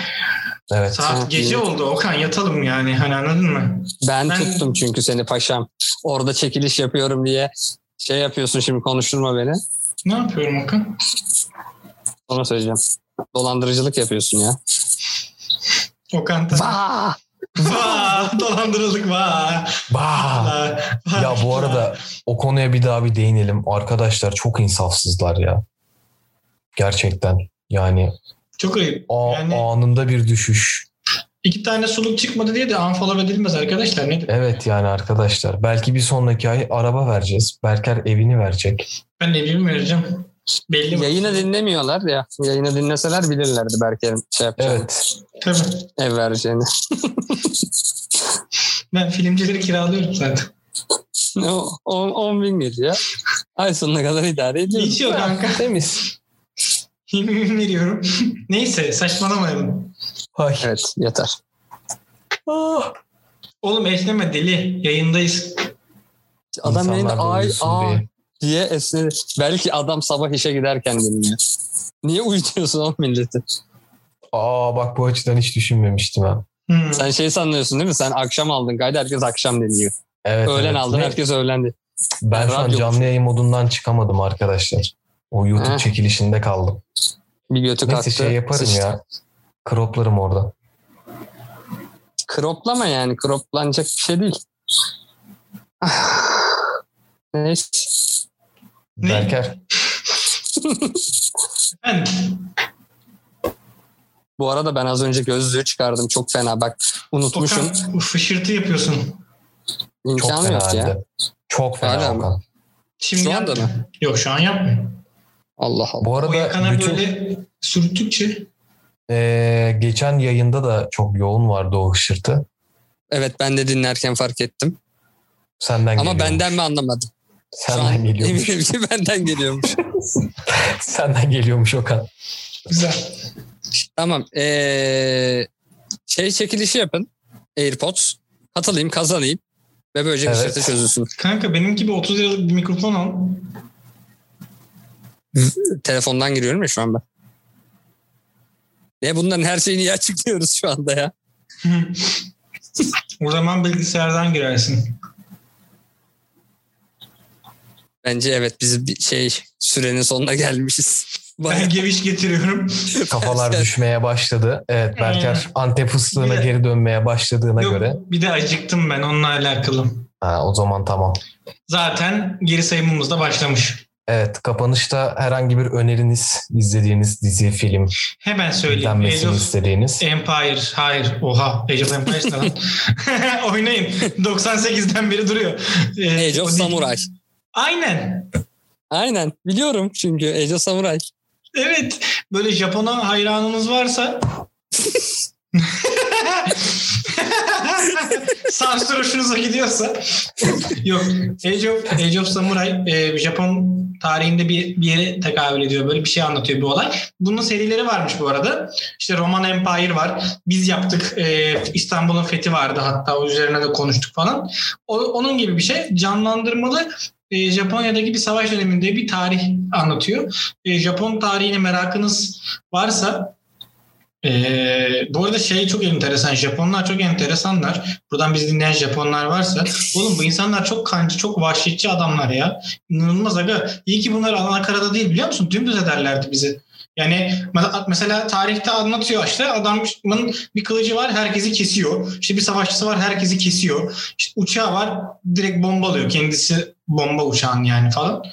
Evet. Saat Ha, gece iyi. oldu. Okan yatalım yani. Hani anladın mı? Ben, Ben- tuttum çünkü seni paşam. Orada çekiliş yapıyorum diye şey yapıyorsun şimdi konuşturma beni. Ne yapıyorum Okan? Sonra söyleyeceğim. Dolandırıcılık yapıyorsun ya. Okan da. Vaa! Dolandırıldık! Vaa! Vaa! Ya bu arada o konuya bir daha bir değinelim. Arkadaşlar çok insafsızlar ya. Gerçekten. Yani Çok ayıp. a- Yani anında bir düşüş. iki tane suluk çıkmadı diye de unfollow edilmez arkadaşlar. Nedir? Evet yani arkadaşlar. Belki bir sonraki ay araba vereceğiz. Berker evini verecek. Ben bileyim vereceğim. Belli mi? Yayını dinlemiyorlar ya. Yayını dinleseler bilirlerdi belki şey yapacağını. Evet. Tabii. Ev vereceğini. Ben filmcileri kiralıyorum zaten. O 10, 10 bin geliyor. Ay sonuna kadar idare ediyoruz. Hiç yok kanka. Temiz. 20 bin veriyorum. Neyse saçmalamayalım. Ay. Evet yeter. Ah. Oğlum esneme deli. Yayındayız. Adam da ay aa diye. esnedi. Belki adam sabah işe giderken dinliyor. Niye uyutuyorsun o milleti? Aa bak bu açıdan hiç düşünmemiştim ben. Hmm. Sen şey sanıyorsun değil mi? Sen akşam aldın kaydı herkes akşam dinliyor. Evet, Öğlen evet. aldın Ne- herkes öğlen dinliyor. Ben şu an canlı yayın modundan çıkamadım arkadaşlar. O YouTube Heh. çekilişinde kaldım. Bir götü Neyse şey yaparım sıçtı. ya. Croplarım orada. Kroplama yani. Kroplanacak bir şey değil. Neyse. Ne? Berker. Ben Bu arada ben az önce gözlüğü çıkardım. Çok fena. Bak unutmuşum. Okan fışırtı yapıyorsun. Çok İmkanı fena yok ya. halde. Çok fena. Şimdi Şu anda mı? Yok şu an yapmıyor. Allah Allah. Bu O arada yakana bütün böyle sürttükçe eee, geçen yayında da çok yoğun vardı o hışırtı. Evet ben de dinlerken fark ettim. Senden Ama geliyormuş. benden mi anlamadım? Senden geliyormuş. Eminim ki benden geliyormuş. Senden geliyormuş Okan. güzel. tamam. Ee, şey çekilişi yapın. AirPods. Katılayım kazanayım. Ve böylece Evet. evet. çözülsün. Kanka benim gibi 30 liralık bir mikrofon al. Telefondan giriyorum ya şu an ben. Ne bunların her şeyini iyi açıklıyoruz şu anda ya. o zaman bilgisayardan girersin. Bence evet biz bir şey sürenin sonuna gelmişiz. Bayağı- Ben geviş getiriyorum. Kafalar düşmeye başladı. Evet Berker Antep fıstığına de- geri dönmeye başladığına Yok, göre. bir de acıktım ben onunla alakalı. Ha, o zaman tamam. Zaten geri sayımımız da başlamış. Evet kapanışta herhangi bir öneriniz, izlediğiniz dizi, film, Hemen söyleyeyim. Age of istediğiniz. Empire. Hayır. Oha. Age of Empires lan? Oynayın. 98'den beri duruyor. Ee, Age of. Samurai. Aynen. Aynen biliyorum çünkü Age of Samurai. Evet. Böyle Japon'a hayranınız varsa Sansür hoşunuza gidiyorsa yok Age of, Age of Samurai e, Japon tarihinde bir, bir yere tekabül ediyor. Böyle bir şey anlatıyor bu olay. Bunun serileri varmış bu arada. İşte Roman Empire var. Biz yaptık. E, İstanbul'un fethi vardı hatta. O üzerine de konuştuk falan. O, onun gibi bir şey. Canlandırmalı e, Japonya'daki bir savaş döneminde bir tarih anlatıyor. E, Japon tarihine merakınız varsa ee, bu arada şey çok enteresan. Japonlar çok enteresanlar. Buradan bizi dinleyen Japonlar varsa. Oğlum bu insanlar çok kancı, çok vahşetçi adamlar ya. İnanılmaz aga. İyi ki bunlar Ankara'da değil biliyor musun? Dümdüz ederlerdi bizi. Yani mesela tarihte anlatıyor işte adamın bir kılıcı var herkesi kesiyor. İşte bir savaşçısı var herkesi kesiyor. İşte uçağı var direkt bombalıyor. Kendisi bomba uçağın yani falan.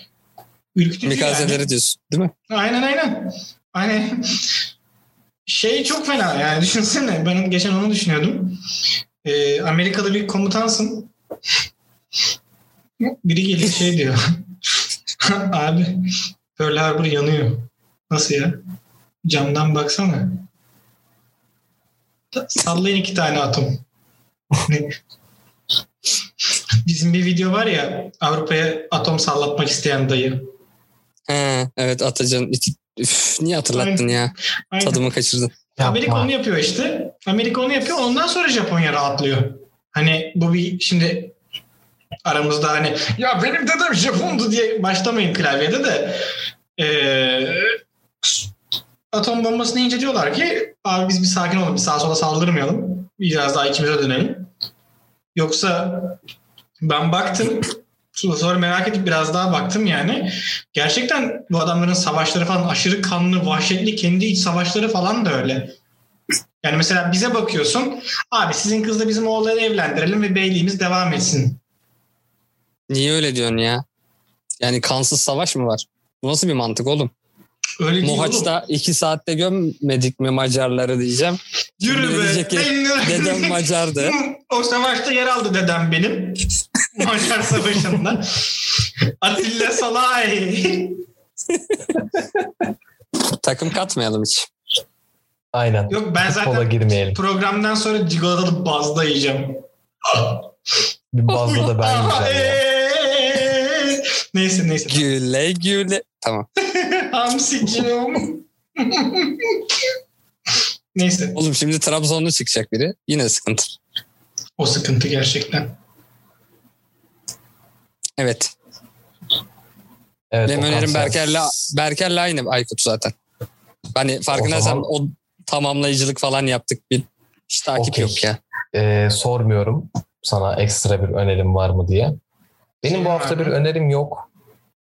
Ürkütücü Mikazeleri yani. diyorsun değil mi? Aynen aynen. Aynen. Şey çok fena yani düşünsene ben geçen onu düşünüyordum. Ee, Amerika'da bir komutansın. Biri geliyor şey diyor. Abi Pearl Harbor yanıyor. Nasıl ya? Camdan baksana. Sallayın iki tane atom. Bizim bir video var ya Avrupa'ya atom sallatmak isteyen dayı. He, evet Atacan. Üf, niye hatırlattın ya? Aynen. Tadımı kaçırdın. Amerika Yapma. onu yapıyor işte. Amerika onu yapıyor. Ondan sonra Japonya rahatlıyor. Hani bu bir şimdi aramızda hani ya benim dedem Japondu diye başlamayın klavyede de ee, atom bombasını ince diyorlar ki abi biz bir sakin olalım bir sağa sola saldırmayalım. Biraz daha ikimize dönelim. Yoksa ben baktım sonra merak edip biraz daha baktım yani. Gerçekten bu adamların savaşları falan aşırı kanlı, vahşetli, kendi iç savaşları falan da öyle. Yani mesela bize bakıyorsun. Abi sizin kızla bizim oğulları evlendirelim ve beyliğimiz devam etsin. Niye öyle diyorsun ya? Yani kansız savaş mı var? Bu nasıl bir mantık oğlum? Öyle değil oğlum. Mohaç'ta iki saatte gömmedik mi Macarları diyeceğim. Yürü Şimdi be. diyecek ki, Dedem Macardı. O savaşta yer aldı dedem benim. Macar Savaşı'nda. Atilla Salay. Takım katmayalım hiç. Aynen. Yok ben zaten girmeyelim. programdan sonra çikolatalı bazda yiyeceğim. Bir bazda da ben yiyeceğim ya. eee. Neyse neyse. Güle güle. Tamam. Hamsicim. neyse. Oğlum şimdi Trabzonlu çıkacak biri. Yine sıkıntı. O sıkıntı gerçekten. Evet. Evet, Benim önerim sen- Berker'le Berker'le aynı Aykut zaten. Hani farkındaysan zaman- o, tamamlayıcılık falan yaptık. Bir hiç takip Okey. yok ya. Ee, sormuyorum sana ekstra bir önerim var mı diye. Benim bu hafta bir önerim yok.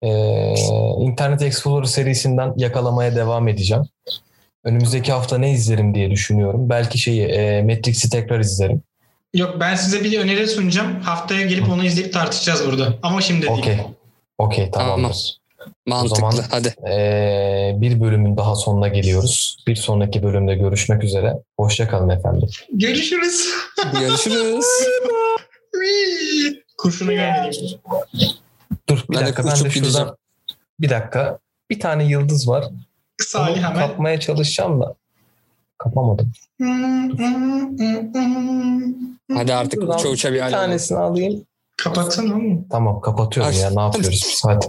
Ee, Internet Explorer serisinden yakalamaya devam edeceğim. Önümüzdeki hafta ne izlerim diye düşünüyorum. Belki şeyi e, Matrix'i tekrar izlerim. Yok ben size bir öneri sunacağım. Haftaya gelip onu izleyip tartışacağız burada. Ama şimdi değil. Okey. Okey tamamdır. Mantıklı. zaman- Hadi. Ee, bir bölümün daha sonuna geliyoruz. Bir sonraki bölümde görüşmek üzere. Hoşçakalın efendim. Görüşürüz. Görüşürüz. Kurşunu göndereyim. Dur bir Ben de dakika ben de şuradan gideceğim. bir dakika. Bir tane yıldız var. Salih Onu hemen. kapmaya çalışacağım da kapamadım. Hadi artık uça uça bir Bir ayrılalım. tanesini alayım. Kapatsana oğlum. Tamam kapatıyorum ya ne yapıyoruz hadi.